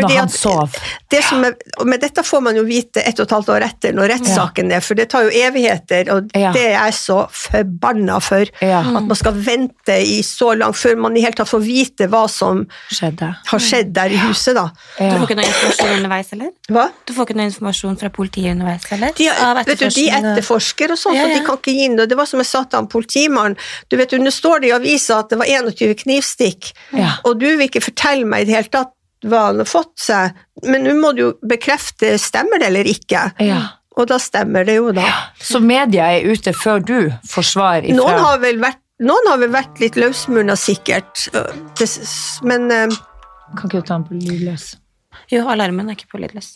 A: Når han
C: at
A: sov.
C: Det som er, og med dette får man jo vite ett og et halvt år etter, når rettssaken er, for det tar jo evigheter, og
A: Ja.
C: det er jeg så forbanna for.
A: Ja,
C: At man skal vente i så langt før man i hele tatt får vite hva som
A: skjedde.
C: har skjedd der i huset, da.
B: Du får ikke noe informasjon underveis, eller?
C: Hva?
B: Du får ikke noe informasjon fra politiet underveis, eller?
C: De, vet du, de etterforsker og sånn,
B: Ja,
C: så de kan ikke gi inn. Og det var som jeg sa til han politimannen, du vet, nå står det i avisa at det var 21 knivstikk,
A: Ja.
C: og du vil ikke fortelle meg i det hele tatt hva han har fått seg, men nå må du jo bekrefte, stemmer det eller ikke?
A: Ja.
C: Og da stemmer det jo, da.
A: Så media er ute før du får svar ifra
C: Noen har vel vært, noen har vel vært litt løsmunna, sikkert, men
A: Kan ikke du ta den på lydløs?
B: Jo, alarmen er ikke på lydløs.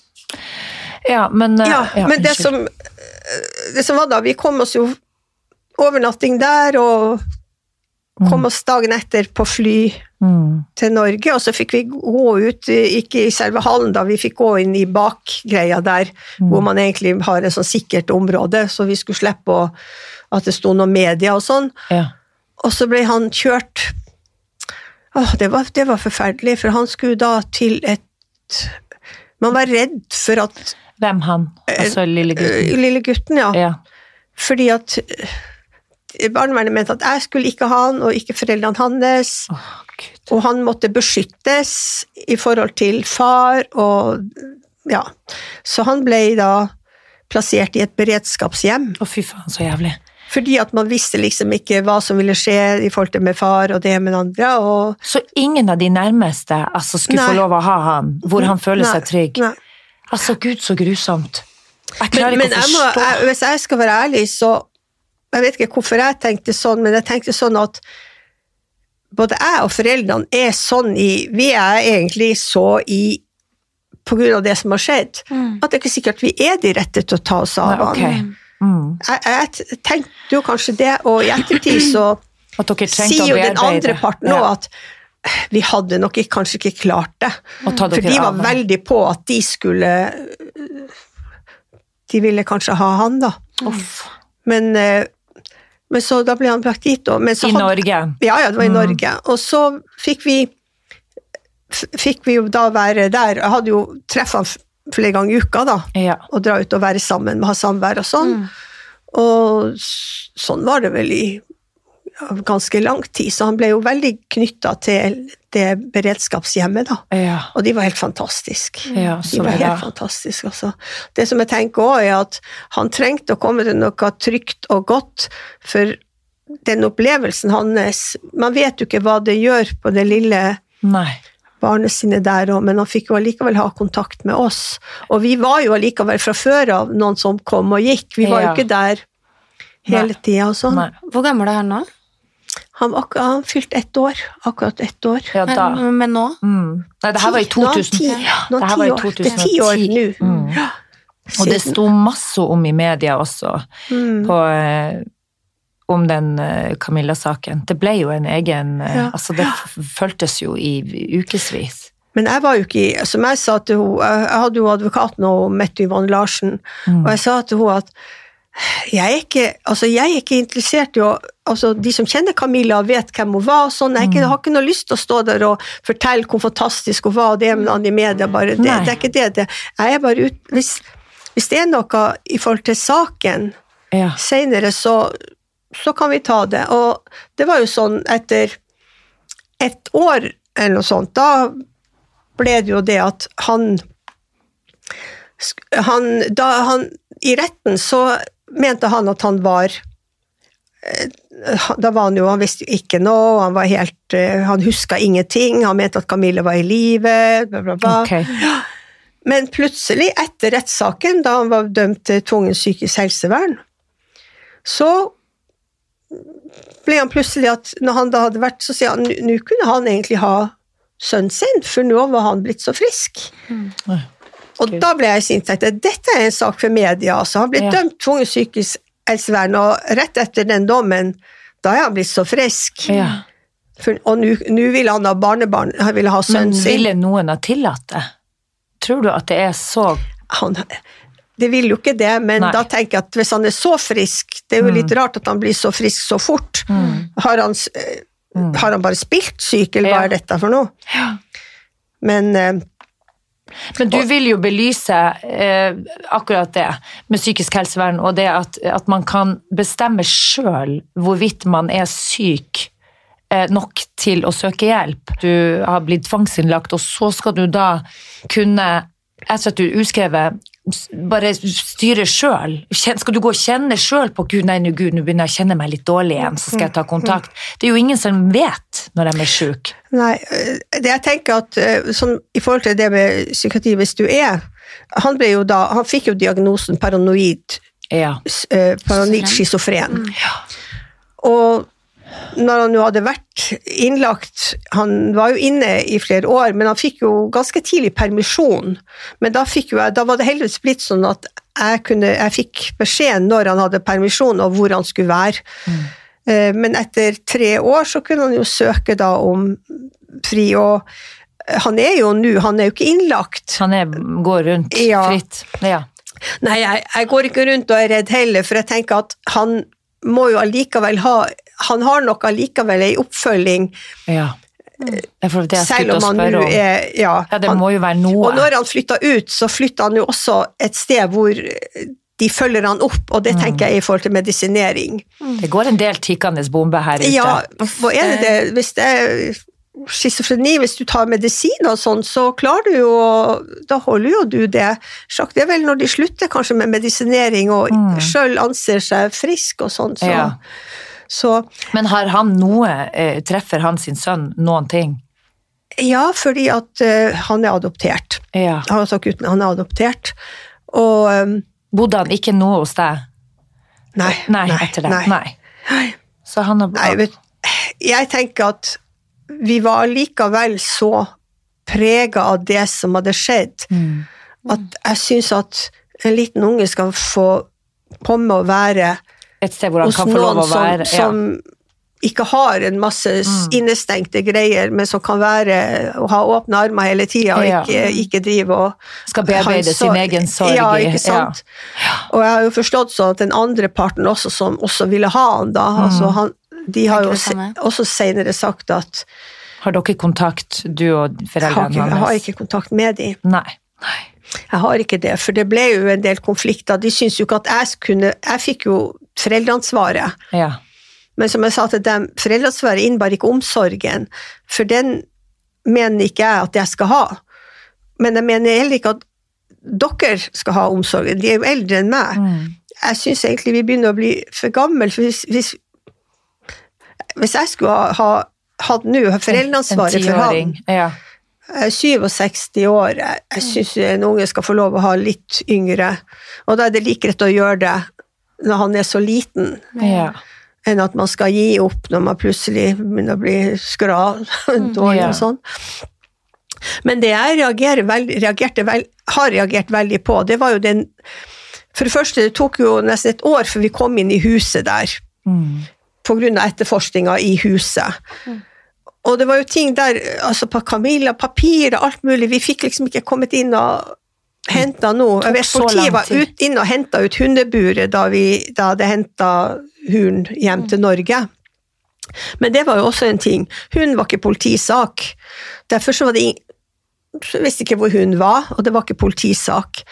A: Ja, men
C: Ja, men det som, det som var da, vi kom oss jo overnatting der, og kom oss dagen etter på fly
A: mm.
C: til Norge, og så fikk vi gå ut, ikke i selve hallen da, vi fikk gå inn i bakgreia der, hvor man egentlig har et sånn sikkert område, så vi skulle slippe å, at det sto noe media og sånn.
A: ja.
C: Og så ble han kjørt Åh, det var, det var forferdelig, for han skulle da til et Man var redd for at
A: Hvem han? Altså lille
C: øh,
A: gutten?
C: Lille gutten, ja.
A: Ja.
C: Fordi at barnevernet mente at jeg skulle ikke ha han, og ikke foreldrene hans.
A: Oh,
C: Og han måtte beskyttes i forhold til far, og ja. Så han ble da plassert i et beredskapshjem.
A: Å, fy faen, så jævlig.
C: Fordi at man visste liksom ikke hva som ville skje i forhold til med far og det med andre. Og
A: Så ingen av de nærmeste altså, skulle
C: Nei.
A: få lov å ha han, hvor han føler
C: Nei,
A: seg trygg?
C: nei.
A: Altså, gud, så grusomt. Jeg klarer
C: men
A: ikke å
C: jeg må,
A: forstå.
C: jeg, hvis jeg skal være ærlig, så Jeg vet ikke hvorfor jeg tenkte sånn, men jeg tenkte sånn at både jeg og foreldrene er sånn i Vi er egentlig så i på grunn av det som har skjedd,
B: Mm.
C: at det er ikke sikkert vi er de rette til å ta oss av
A: Nei,
C: okay.
A: Mm.
C: Jeg, jeg tenkte jo kanskje det, og i ettertid så <clears throat>
A: At dere
C: sier jo den andre parten òg
A: Ja,
C: at vi hadde nok ikke, kanskje ikke klart det. For de var veldig på at de skulle De ville kanskje ha han, da.
A: Mm.
C: Men, eh, men så da ble han brakt dit. Så
A: I
C: hadde-
A: Norge.
C: Ja, ja, det var i
A: Mm.
C: Norge. Og så fikk vi fikk vi jo da være der. Jeg hadde jo treffa han flere ganger i uka, da.
A: Ja.
C: Og dra ut og være sammen, ha samvær og sånn.
B: Mm.
C: Og sånn var det vel i ganske lang tid, så han ble jo veldig knytta til det beredskapshjemmet, da.
A: Ja.
C: Og de var helt fantastiske.
A: Ja,
C: De var helt fantastiske, altså. Det som jeg tenker også er at han trengte å komme til noe trygt og godt, for den opplevelsen hans Man vet jo ikke hva det gjør på det lille
A: Nei.
C: barnet sine der òg, men han fikk jo allikevel ha kontakt med oss. Og vi var jo allikevel fra før av noen som kom og gikk, vi var
A: Ja.
C: jo ikke der hele tida og sånn.
B: Hvor gammel er han nå?
C: Han var akkurat han fylte ett år, akkurat ett år.
A: Ja, da.
B: Men, men nå?
A: Mm. Nei, det her var i
C: Ti- nå er
A: 2000.
C: ti- nå er
A: det her var i
C: ti år. Det er ti år nå.
A: Mm.
C: Ja.
A: Og det sto masse om i media også,
C: mm.
A: på, eh, om den eh, Camilla-saken. Det ble jo en egen eh,
C: Ja.
A: Altså, det føltes jo i ukevis.
C: Men jeg var jo ikke Som jeg sa til henne Jeg jeg hadde jo advokaten og Mette Yvonne Larsen,
A: Mm.
C: og jeg sa til henne at jeg er ikke, altså jeg er ikke interessert i å altså De som kjenner Camilla, vet hvem hun var. sånn, jeg, ikke, jeg har ikke noe lyst til å stå der og fortelle hvor fantastisk hun var, og det med han i media. bare, det, det er ikke det. det jeg er bare ut, hvis, hvis det er noe i forhold til saken
A: Ja.
C: senere, så, så kan vi ta det. Og det var jo sånn etter et år eller noe sånt, da ble det jo det at han, han, da han I retten så mente han at han var eh, da var han jo, han visste jo ikke noe, han var helt, eh, han huska ingenting, han mente at Camille var i live, bla, bla, bla.
A: Okay.
C: Men plutselig, etter rettssaken, da han var dømt til tvungent psykisk helsevern, så ble han plutselig at når han da hadde vært, så sier han "Nå- kunne han egentlig ha sønnen sin, for nå var han blitt så frisk.
A: Oi.
C: Og da ble jeg sint, tenkte dette er en sak for media. Altså. Han ble
A: Ja.
C: dømt tvungent psykisk helsevern, og rett etter den dommen, da er han blitt så frisk.
A: Ja.
C: For, og nå ville han ha barnebarn, han ville ha
A: Men
C: sønnen sin.
A: ville noen ha tillatt det? Tror du at det er så
C: han, det vil jo ikke det, men
A: Nei.
C: da tenker jeg at hvis han er så frisk Det er jo
A: Mm.
C: litt rart at han blir så frisk så fort.
A: Mm.
C: Har, han, eh,
A: Mm.
C: har han bare spilt syk, eller hva
A: Ja.
C: er dette for noe?
A: Ja.
C: Men eh,
A: Men du vil jo belyse eh, akkurat det med psykisk helsevern, og det at, at man kan bestemme sjøl hvorvidt man er syk eh, nok til å søke hjelp. Du har blitt tvangsinnlagt, og så skal du da kunne, etter at du er utskrevet, bare styre sjøl. Skal du gå og kjenne sjøl på Gud, nei, nå, Gud, nå begynner jeg å kjenne meg litt dårlig igjen, så skal jeg ta kontakt. Det er jo ingen som vet når de er sjuke.
C: nei, eh, det jeg tenker at eh, sånn, I forhold til det med psykiatri, hvis du er Han ble jo da, han fikk jo diagnosen paranoid,
A: Ja.
C: eh, paranoid schizofren. Og når han jo hadde vært innlagt Han var jo inne i flere år, men han fikk jo ganske tidlig permisjon. Men da, jo da var det heldigvis blitt sånn at jeg, kunne, jeg fikk beskjed når han hadde permisjon, og hvor han skulle være. Mm. Men etter tre år så kunne han jo søke da om fri, og han er jo nå, han er jo ikke innlagt.
A: Han er, går rundt
C: Ja.
A: fritt. Ja.
C: Nei, jeg, jeg går ikke rundt og er redd heller, for jeg tenker at han må jo allikevel ha Han har nok allikevel ei oppfølging,
A: ja. Det er det jeg
C: selv om han nå er Ja.
A: Ja, det
C: han,
A: må jo være noe.
C: og når han flytta ut, så flytta han jo også et sted hvor de følger han opp, og det
A: Mm.
C: tenker jeg i forhold til medisinering.
A: Det går en del tikkende bombe her ute.
C: Ja, hva er det det Hvis det er schizofreni, hvis du tar medisin og sånn, så klarer du jo Da holder jo du det. Sjakk, det er vel når de slutter kanskje med medisinering og
A: Mm.
C: sjøl anser seg frisk og sånn, så,
A: Ja.
C: så
A: Men har han noe eh, Treffer han sin sønn noen ting?
C: Ja, fordi at eh, han er adoptert.
A: Ja.
C: Han, altså, gutten, han er adoptert. Og um,
A: Bodde han ikke noe hos deg?
C: nei,
A: Nei, det.
C: Nei.
A: Nei. Så han har
C: Nei, vet, jeg tenker at vi var likevel så prega av det som hadde skjedd,
A: Mm.
C: at jeg syns at en liten unge skal få komme og være
A: Et sted hvor han kan få lov å
C: som,
A: være. ja.
C: som ikke har en masse s- innestengte greier, men som kan være og ha åpne armer hele tida og ikke, ikke drive og
A: Skal bearbeide sin egen sorg
C: Ja, ikke sant. Og jeg har jo forstått sånn at den andre parten også, som også ville ha han da,
A: Mm.
C: altså han, de har jo
B: det
C: også senere sagt at
A: Har dere kontakt, du og foreldrene
C: hans? jeg har ikke kontakt med dem.
A: Nei.
C: Jeg har ikke det, for det ble jo en del konflikter. De syntes jo ikke at jeg kunne Jeg fikk jo foreldreansvaret.
A: Ja.
C: Men som jeg sa til dem, foreldreansvaret innebar ikke omsorgen, for den mener ikke jeg at jeg skal ha. Men jeg mener heller ikke at dere skal ha omsorgen, de er jo eldre enn meg.
A: Mm.
C: Jeg syns egentlig vi begynner å bli for gamle, for hvis, hvis, hvis jeg skulle ha, ha hatt nå foreldreansvaret for han
A: tiåring, Ja.
C: jeg er 67 år, jeg, syns en unge skal få lov å ha litt yngre, og da er det like greit å gjøre det når han er så liten
A: ja.
C: enn at man skal gi opp når man plutselig begynner å bli skral, <laughs> dårlig
A: Ja.
C: og sånn. Men det jeg veld, vel, har reagert veldig på, det var jo den For det første, det tok jo nesten et år før vi kom inn i huset der,
A: Mm.
C: Av etterforskninga i huset. Og det var jo ting der, altså på Camilla, papirer, alt mulig, vi fikk liksom ikke kommet inn og henta noe. Jeg vet Politiet var ut, inn og henta ut hundeburet da vi da hadde henta hunden hjem til Norge. Men det var jo også en ting. Hunden var ikke politisak. Derfor så var det ingen så visste ikke hvor hunden var, og det var ikke politisak.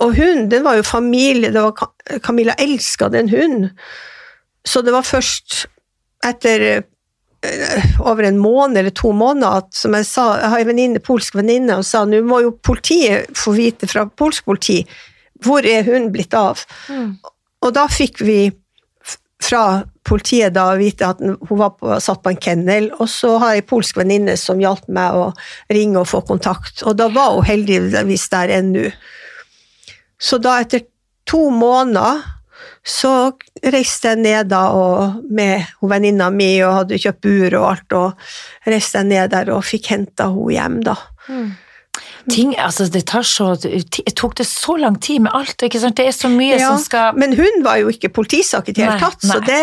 C: Og hunden, den var jo familie, det var Camilla elska den hunden. Så det var først etter eh, over en måned eller to måneder at, som jeg sa, jeg har en venninne, polsk venninne, og sa nå må jo politiet få vite fra polsk politi hvor er hun blitt av. Og da fikk vi fra politiet da vite at hun var på, satt på en kennel, og så har jeg en polsk venninne som hjalp meg å ringe og få kontakt, og da var hun heldigvis der ennå. Så da etter to måneder så reiste jeg ned da med venninna mi og hadde kjøpt bur og alt, og reiste jeg ned der og fikk henta henne hjem, da.
A: Ting, altså, det tar så Tok det så lang tid med alt? Det er så mye
C: Ja,
A: som skal
C: Men hun var jo ikke politisak i det hele
A: Nei,
C: tatt, så det,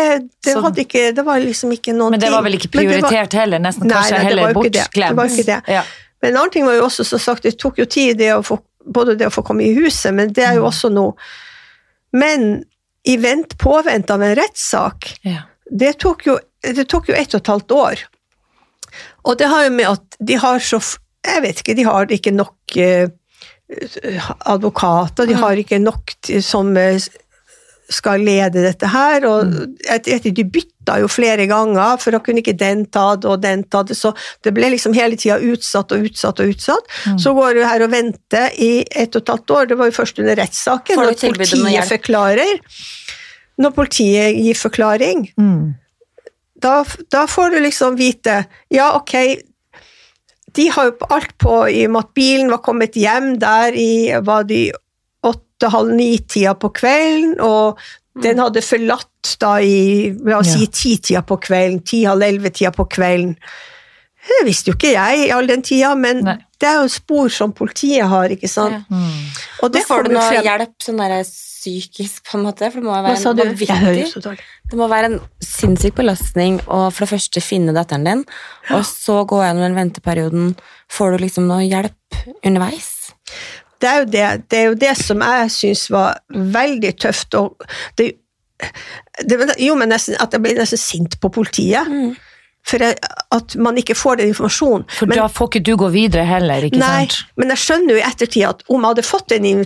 C: det,
A: Så-
C: ikke, det var liksom ikke noen ting.
A: Men det var vel ikke
C: prioritert var-
A: heller? Nesten
C: Nei,
A: kanskje
C: nei,
A: heller bortglemt? Ja.
C: Men en annen ting var jo også, som sagt, det tok jo tid det få, både det å få komme i huset, men det er jo
A: Mm.
C: også noe Men i vent, påvente av en rettssak,
A: Ja.
C: det tok, jo, det tok jo ett og et halvt år. Og det har jo med at de har så Jeg vet ikke, de har ikke nok eh, advokater, de har ikke nok som eh, skal lede dette her, og etter de bytta jo flere ganger, for da kunne ikke den ta det og den ta det, så det ble liksom hele tida utsatt og utsatt og utsatt. Så går du her og venter i ett og et halvt år, det var jo først under rettssaken, når politiet forklarer. Når politiet gir forklaring,
A: Mm.
C: da, da får du liksom vite Ja, ok, de har jo alt på i og med at bilen var kommet hjem der i var det i åtte-halv ni-tida på kvelden, og den hadde forlatt da i la oss
A: Ja.
C: si ti-tida på kvelden, ti-halv elleve-tida på kvelden. Det visste jo ikke jeg i all den tida, men
A: Nei.
C: det er jo spor som politiet har, ikke sant.
B: Ja.
A: Mm.
C: Og det
B: får du noe
C: frem.
B: hjelp sånn der psykisk, på en måte? For det må være
C: Hva sa du?
B: en
C: Jeg hører så dårlig.
B: Det må være en sinnssyk belastning å for det første finne datteren din, og så gå gjennom den venteperioden. Får du liksom noe hjelp underveis?
C: Det er jo det, det, er jo det som jeg syns var veldig tøft. Og det, det jo, men nesten at jeg ble nesten sint på politiet. For jeg, at man ikke får den informasjonen.
A: For
C: Men-
A: da får ikke du gå videre heller, ikke
C: Nei,
A: sant?
C: men jeg skjønner jo i ettertid at om jeg hadde fått den,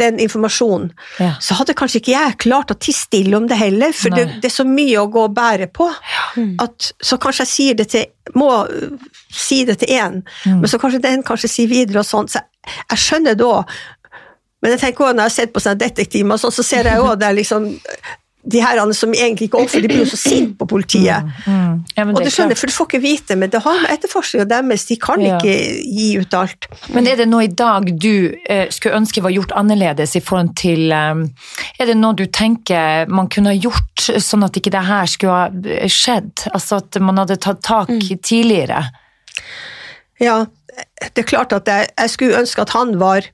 C: den informasjonen,
A: Ja.
C: så hadde kanskje ikke jeg klart å tie stille om det heller, for det, det er så mye å gå og bære på. At, så kanskje jeg sier det til, må si det til én,
A: Mm.
C: men så kanskje den kanskje sier videre og sånn. Så jeg, jeg skjønner det òg. Men jeg tenker også, når jeg har sett på sånne detektimer, sånn, så ser jeg òg det liksom de her som egentlig ikke oppfører, de blir jo så sinte på politiet.
A: Mm. Ja,
C: Og
A: er
C: skjønner for du får ikke vite, men det har med etterforskninga deres, de kan
A: Ja.
C: ikke gi ut alt.
A: Men er det noe i dag du eh, skulle ønske var gjort annerledes i forhold til eh, Er det noe du tenker man kunne ha gjort sånn at ikke det her skulle ha eh, skjedd? Altså at man hadde tatt tak tidligere?
C: Ja, det er klart at jeg, jeg skulle ønske at han var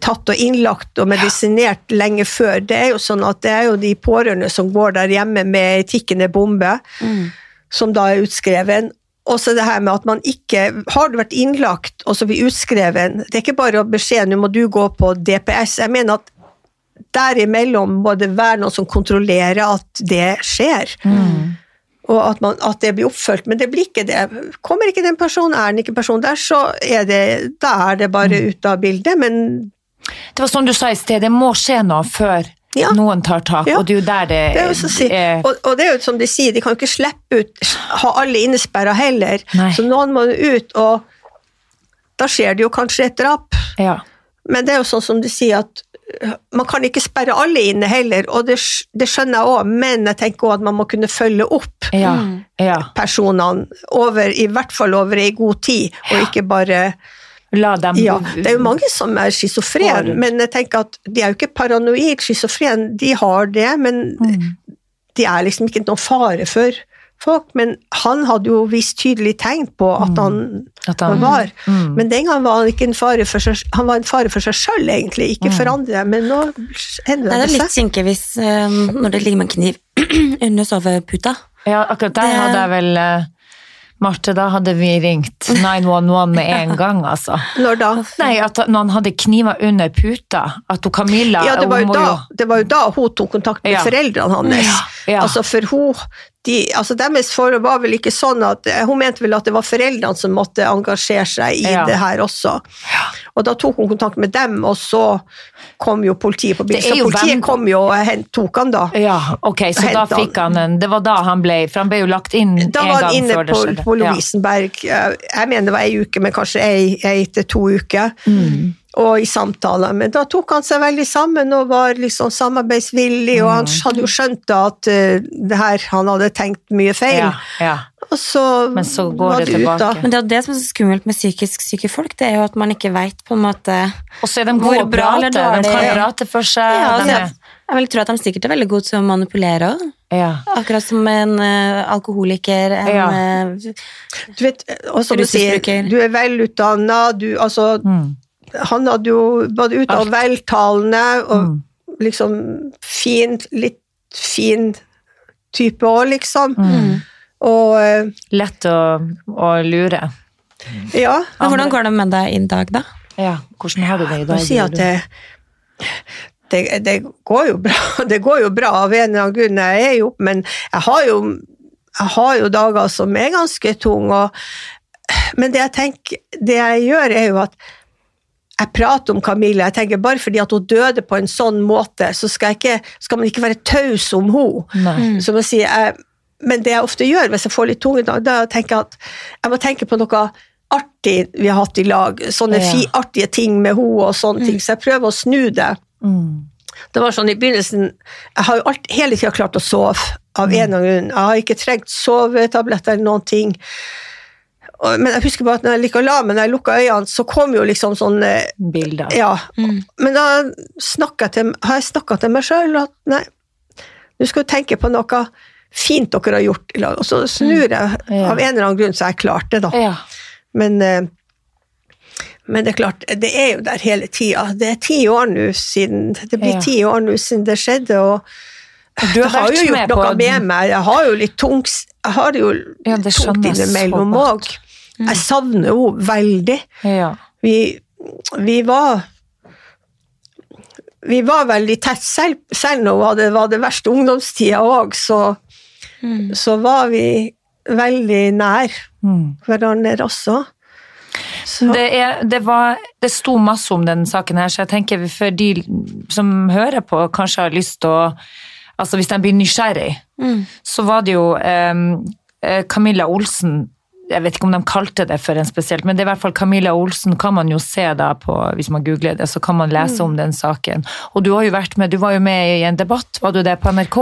C: tatt og innlagt og medisinert lenge før. Det er jo sånn at det er jo de pårørende som går der hjemme med tikkende bombe, som da er utskreven. Og så det her med at man ikke Har du vært innlagt og så blir utskreven Det er ikke bare beskjed nå må du gå på DPS. Jeg mener at derimellom må det være noen som kontrollerer at det skjer. Og at, man, at det blir oppfølgt, men det blir ikke det. Kommer ikke den personen, er den ikke personen der, så er det, da er det bare ute av bildet. Men
A: Det var sånn du sa i sted, det må skje noe før
C: Ja.
A: noen tar tak,
C: Ja.
A: og det er jo der det,
C: det er jo si. Og, og det er jo som de sier, de kan jo ikke slippe ut, ha alle innesperra heller.
A: Nei.
C: Så noen må ut, og da skjer det jo kanskje et drap.
A: ja.
C: Men det er jo sånn som de sier at øh, man kan ikke sperre alle inne heller, og det, det skjønner jeg òg, men jeg tenker òg at man må kunne følge opp
A: Ja, ja.
C: personene over, i hvert fall over ei god tid, og ikke bare
A: La dem
C: Ja, det er jo mange som er
A: schizofrene,
C: men jeg tenker at de er jo ikke paranoid schizofrene. de har det, men
A: Mm.
C: de er liksom ikke noen fare for folk. Men han hadde jo visst tydelig tegn på at han,
A: Mm. At han-
C: var.
A: Mm.
C: Men den gangen var han ikke en fare for seg, han var en fare for seg sjøl, egentlig, ikke
A: Mm.
C: for andre. Men nå
B: Det seg.
C: Det
B: er
C: litt
B: kinkig hvis um, når det ligger med en kniv <clears throat> under soveputa.
A: Ja, akkurat der
B: Det-
A: hadde jeg vel eh, Marte, da hadde vi ringt 911 med en gang, altså.
C: Når da?
A: Nei, at han hadde kniver under puta, at hun Camilla
C: Ja, det var, jo
A: da,
C: da, det var jo da hun tok kontakt med
A: Ja.
C: foreldrene hans.
A: Ja, ja.
C: Altså for hun, de, altså Deres forhold var vel ikke sånn at Hun mente vel at det var foreldrene som måtte engasjere seg i
A: Ja.
C: det her også. Og da tok hun kontakt med dem, og så kom jo politiet på bilen. Så politiet
A: venn-
C: kom jo og tok han da.
A: Ja, ok, så da fikk han en Det var da han ble For han ble jo lagt inn
C: Da
A: en
C: var han
A: det
C: inne
A: Da var
C: på,
A: inne
C: på
A: på
C: Lovisenberg, eh, jeg mener det var ei uke, men kanskje ei, ei til to uker,
A: Mm.
C: Og i samtaler. Men da tok han seg veldig sammen og var liksom samarbeidsvillig, og
A: Mm.
C: han hadde jo skjønt da at uh, det her, han hadde tenkt mye feil.
A: Ja, ja.
C: Og så,
A: Men så går
C: var
A: det
C: ut da.
A: tilbake.
B: Men det er det som er så skummelt med psykisk syke folk, det er jo at man ikke veit på en måte
A: Og så er de gode og
B: bra
A: eller
B: eller
A: De
B: dårlig-
A: kan prate for seg.
B: Ja, altså, Jeg vil tro at de sikkert er veldig gode til å manipulere òg.
A: ja.
B: Akkurat som en uh, alkoholiker, en
A: Ja.
B: uh,
C: Du vet, og som du sier, du er velutdanna, du altså
A: Mm.
C: Han hadde jo både ute
A: og
C: veltalende og
A: Mm.
C: liksom fin, litt fin type òg, liksom.
A: Mm.
C: Og eh,
A: Lett å, å lure.
C: ja.
B: Men hvordan går det med deg i dag, da?
A: Ja, hvordan har du det i dag?
C: si at det, det, det går jo bra. <laughs> Det går jo bra av en eller annen grunn. Jeg er jo men jeg har jo, jeg har jo dager som er ganske tunge. Og, men det jeg tenker, det jeg gjør, er jo at jeg prater om Camilla. Jeg tenker Bare fordi at hun døde på en sånn måte, så skal, jeg ikke, skal man ikke være taus om henne.
A: Nei.
C: Som jeg, men det jeg ofte gjør hvis jeg får litt tunge dager, er å tenke at jeg må tenke på noe artig vi har hatt i lag. Sånne
A: Ja.
C: fi, artige ting med henne og sånne ting. Så jeg prøver å snu det.
A: Mm.
C: Det var sånn i begynnelsen Jeg har jo alt, hele tida klart å sove av en eller annen grunn. Jeg har ikke trengt sovetabletter eller noen ting. Og- Men jeg husker bare at når jeg liker å la meg, når jeg lukka øynene, så kom jo liksom sånn eh,
A: Bilder.
C: Ja.
B: Mm.
C: Men da snakker jeg til, har jeg snakka til meg sjøl at nei, du skal du tenke på noe fint dere har gjort i lag. Og så snur jeg.
A: Ja.
C: Av en eller annen grunn så jeg klarte det, da.
A: Ja.
C: Men, eh, men det er klart, det er jo der hele tida. Det er ti år nå siden Det blir
A: Ja.
C: ti år nå siden det skjedde, og
A: Du
C: det har jo gjort
A: med
C: noe med meg. Jeg har jo litt tungt Jeg har det jo
A: Ja, det
C: tungt innimellom òg. Jeg savner henne veldig.
A: Ja.
C: Vi, vi var Vi var veldig tett, selv, selv når det var det verste ungdomstida òg, så, så var vi veldig nær
A: Mm.
C: hverandre også.
A: Det, er, det, var, det sto masse om den saken her, så jeg tenker for de som hører på, kanskje har lyst til å Altså hvis de blir nysgjerrig,
B: Mm.
A: så var det jo eh, Camilla Olsen jeg vet ikke om de kalte det for en spesielt, men det er i hvert fall Camilla Olsen kan man jo se da på, hvis man googler det, så kan man lese om den saken. Og du har jo vært med, du var jo med i en debatt, var du det på NRK?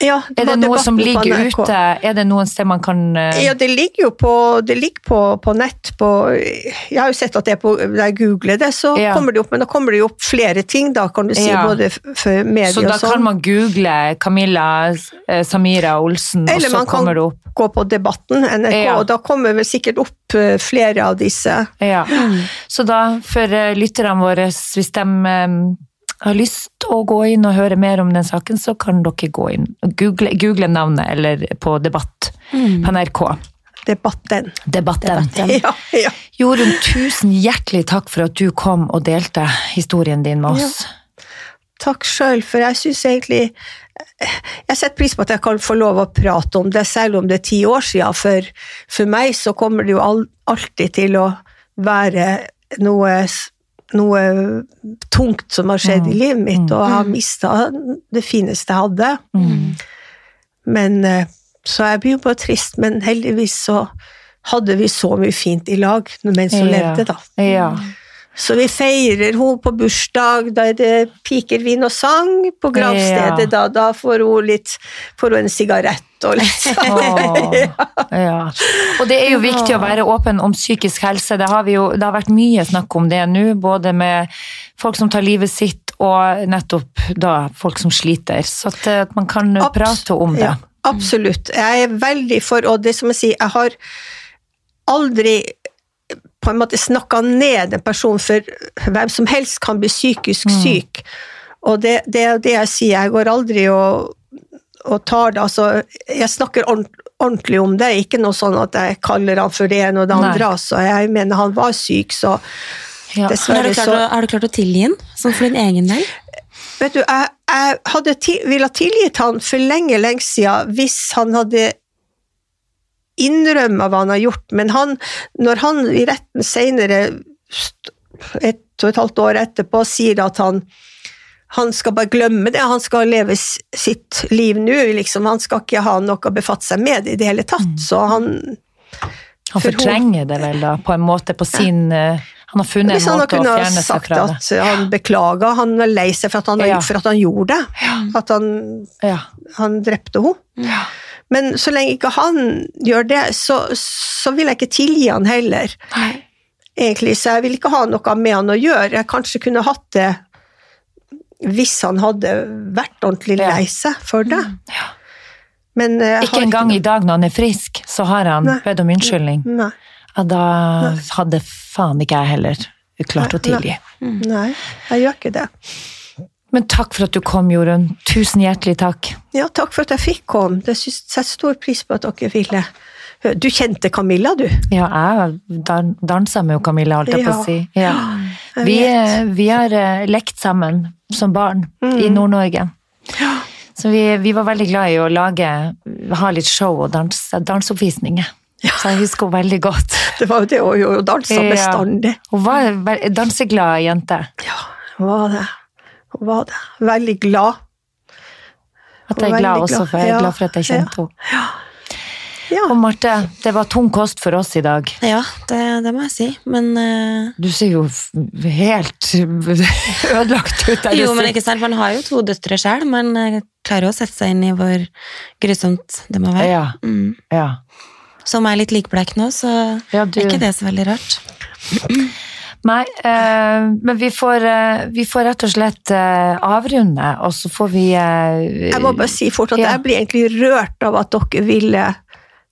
C: Ja,
A: Er det noe som ligger ute? Er det noen sted man kan eh,
C: Ja, det ligger jo på, det ligger på, på nett. På, jeg har jo sett at det er på, når jeg googler det, så
A: Ja.
C: kommer det opp, men da kommer det jo opp flere ting, da, kan du si,
A: Ja.
C: både for medier
A: Så da
C: og sånn.
A: kan man google Camilla eh, Samira Olsen,
C: Eller
A: og så kommer det opp.
C: Eller man kan gå på Debatten, NRK,
A: Ja.
C: og da kommer vel sikkert opp eh, flere av disse.
A: Ja. Så da, for lytterne våre, hvis de har lyst å gå inn og høre mer om den saken, så kan dere gå inn og google, google navnet eller på Debatt
B: Mm.
A: på NRK.
C: Debatten.
A: Debatten. <laughs>
C: Ja, ja.
A: Jorunn, tusen hjertelig takk for at du kom og delte historien din med oss.
C: Takk sjøl, for jeg syns egentlig Jeg setter pris på at jeg kan få lov å prate om det, selv om det er ti år siden. For, for meg så kommer det jo alltid til å være noe, noe tungt som har skjedd i livet mitt, og har mista det fineste jeg hadde.
A: Mm.
C: Men eh, Så jeg blir jo bare trist, men heldigvis så hadde vi så mye fint i lag mens hun
A: Ja.
C: levde, da.
A: Ja.
C: Så vi feirer henne på bursdag, da er det piker, vin og sang. På gravstedet,
A: Ja.
C: da, da får hun litt Får hun en sigarett og litt <laughs> sånn.
A: Åh, ja. Og det er jo viktig å være åpen om psykisk helse. Det har, vi jo, det har vært mye snakk om det nå, både med folk som tar livet sitt, og nettopp da folk som sliter. Så at, eh, at man kan
C: Abs-
A: prate om det.
C: Ja, absolutt. Jeg er veldig for, og det som jeg sier, jeg har aldri på en måte snakka ned en person, for hvem som helst kan bli psykisk syk. Og det, det er det jeg sier, jeg går aldri og, og tar det Altså, jeg snakker ordentlig om det, ikke noe sånn at jeg kaller han for det ene og det andre. Altså, jeg mener han var syk, så
A: Ja.
C: Dessverre så
B: har du klart å tilgi han, sånn for din egen del?
C: Vet du, jeg, jeg hadde ti- ville ha tilgitt han for lenge, lenge siden hvis han hadde innrømmet hva han har gjort, men han, når han i retten senere, ett et og et halvt år etterpå, sier at han han skal bare glemme det, han skal leve sitt liv nå, liksom. Han skal ikke ha noe å befatte seg med i det hele tatt. Så han
A: Han fortrenger det vel da, på en måte, på sin ja. Han har funnet
C: Hvis
A: en
C: han
A: måte å
C: kunne ha
A: fjerne seg
C: sagt
A: fra det.
C: at han beklaga, han var lei seg for at han,
A: Ja.
C: for at han gjorde det. At han,
A: Ja.
C: han drepte henne. Men så lenge ikke han gjør det, så, så vil jeg ikke tilgi han heller. Egentlig, så jeg vil ikke ha noe med han å gjøre. Jeg kanskje kunne hatt det hvis han hadde vært ordentlig
A: Ja.
C: lei seg for det. Men eh,
A: Ikke engang i dag når han er frisk, så har han
C: Nei.
A: bedt om unnskyldning.
C: Nei.
A: Ja, da hadde faen ikke jeg heller klart å
C: Nei,
A: tilgi.
C: Nei, jeg gjør ikke det.
A: Men takk for at du kom, Jorunn. Tusen hjertelig takk.
C: Ja, takk for at jeg fikk komme. Det setter stor pris på at dere ville. Du kjente Camilla, du?
A: Ja, jeg dan dansa med Camilla, holdt jeg på å si. Ja. Vi,
C: vet.
A: vi har eh, lekt sammen som barn i Nord-Norge. Ja. Så vi, vi var veldig glad i å lage, ha litt show og dans, danseoppvisninger. Så jeg husker henne veldig godt.
C: Det var jo det hun gjorde, bestandig.
A: Ja. Hun var en danseglad jente.
C: Ja, hun var det. Hun var det. Veldig glad.
A: At jeg er glad også, for jeg er glad for at jeg kjente henne.
C: Ja.
A: Og Marte, det var tung kost for oss i dag.
B: Ja, det, det må jeg si. Men uh...
A: Du ser jo helt <laughs> ødelagt ut der
B: Jo, men ikke sant, man har jo to døtre sjøl, men eh, klarer å sette seg inn i hvor grusomt det må være.
A: Ja,
B: Mm.
A: ja.
B: Som er litt likblek nå, så
A: Ja, du-
B: er ikke det så veldig rart. <clears throat>
A: Nei, eh, men vi får, eh, vi får rett og slett eh, avrunde, og så får vi eh,
C: Jeg må bare si fort at
A: Ja.
C: jeg blir egentlig rørt av at dere ville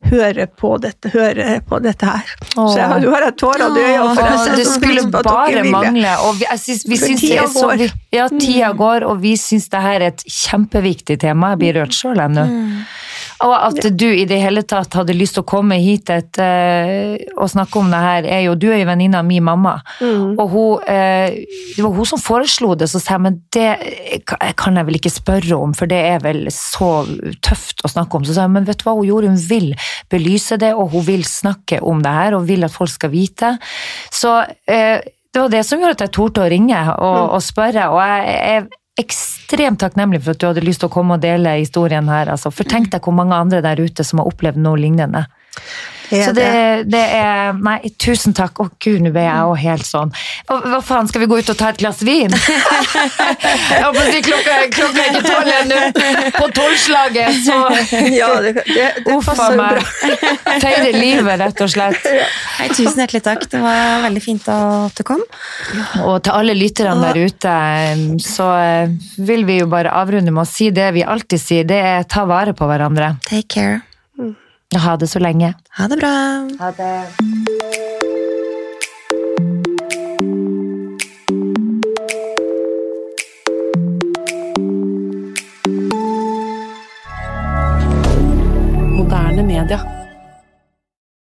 C: høre på dette, høre på dette her.
A: Åh.
C: Så jeg, du har bare tårer i øynene, for jeg
A: det skulle
C: på at
A: bare mangle. Og vi, syns, vi syns det er så vi- Ja, tida går, og vi syns det her er et kjempeviktig tema. Jeg blir rørt sjøl ennå. Og at du i det hele tatt hadde lyst til å komme hit et, uh, og snakke om det her, er jo Du er jo venninna min mamma, og hun, uh, det var hun som foreslo det. Så sa jeg men det kan jeg vel ikke spørre om, for det er vel så tøft å snakke om. Så sa jeg men vet du hva hun gjorde, hun vil belyse det, og hun vil snakke om det her, og vil at folk skal vite. Så uh, det var det som gjorde at jeg torde å ringe og, og spørre. Og jeg er ekstremt takknemlig for at du hadde lyst til å komme og dele historien her. Altså. For tenk deg hvor mange andre der ute som har opplevd noe lignende. Så det, det er Nei, tusen takk. Å gud, nå ble jeg òg helt sånn. Hva, hva faen, skal vi gå ut og ta et glass vin? <laughs> jeg håper å si klokka, klokka er ikke tolv ennå. På tolvslaget, så
C: Ja, det, det, det
A: Uff a
C: passer bra.
A: Feire livet, rett og slett.
B: Nei, tusen hjertelig takk. Det var veldig fint at du kom.
A: Og til alle lytterne der ute, så eh, vil vi jo bare avrunde med å si det vi alltid sier, det er ta vare på hverandre.
B: Take care.
A: Ha det så lenge.
B: Ha det bra.
A: Ha det.
D: Moderne media.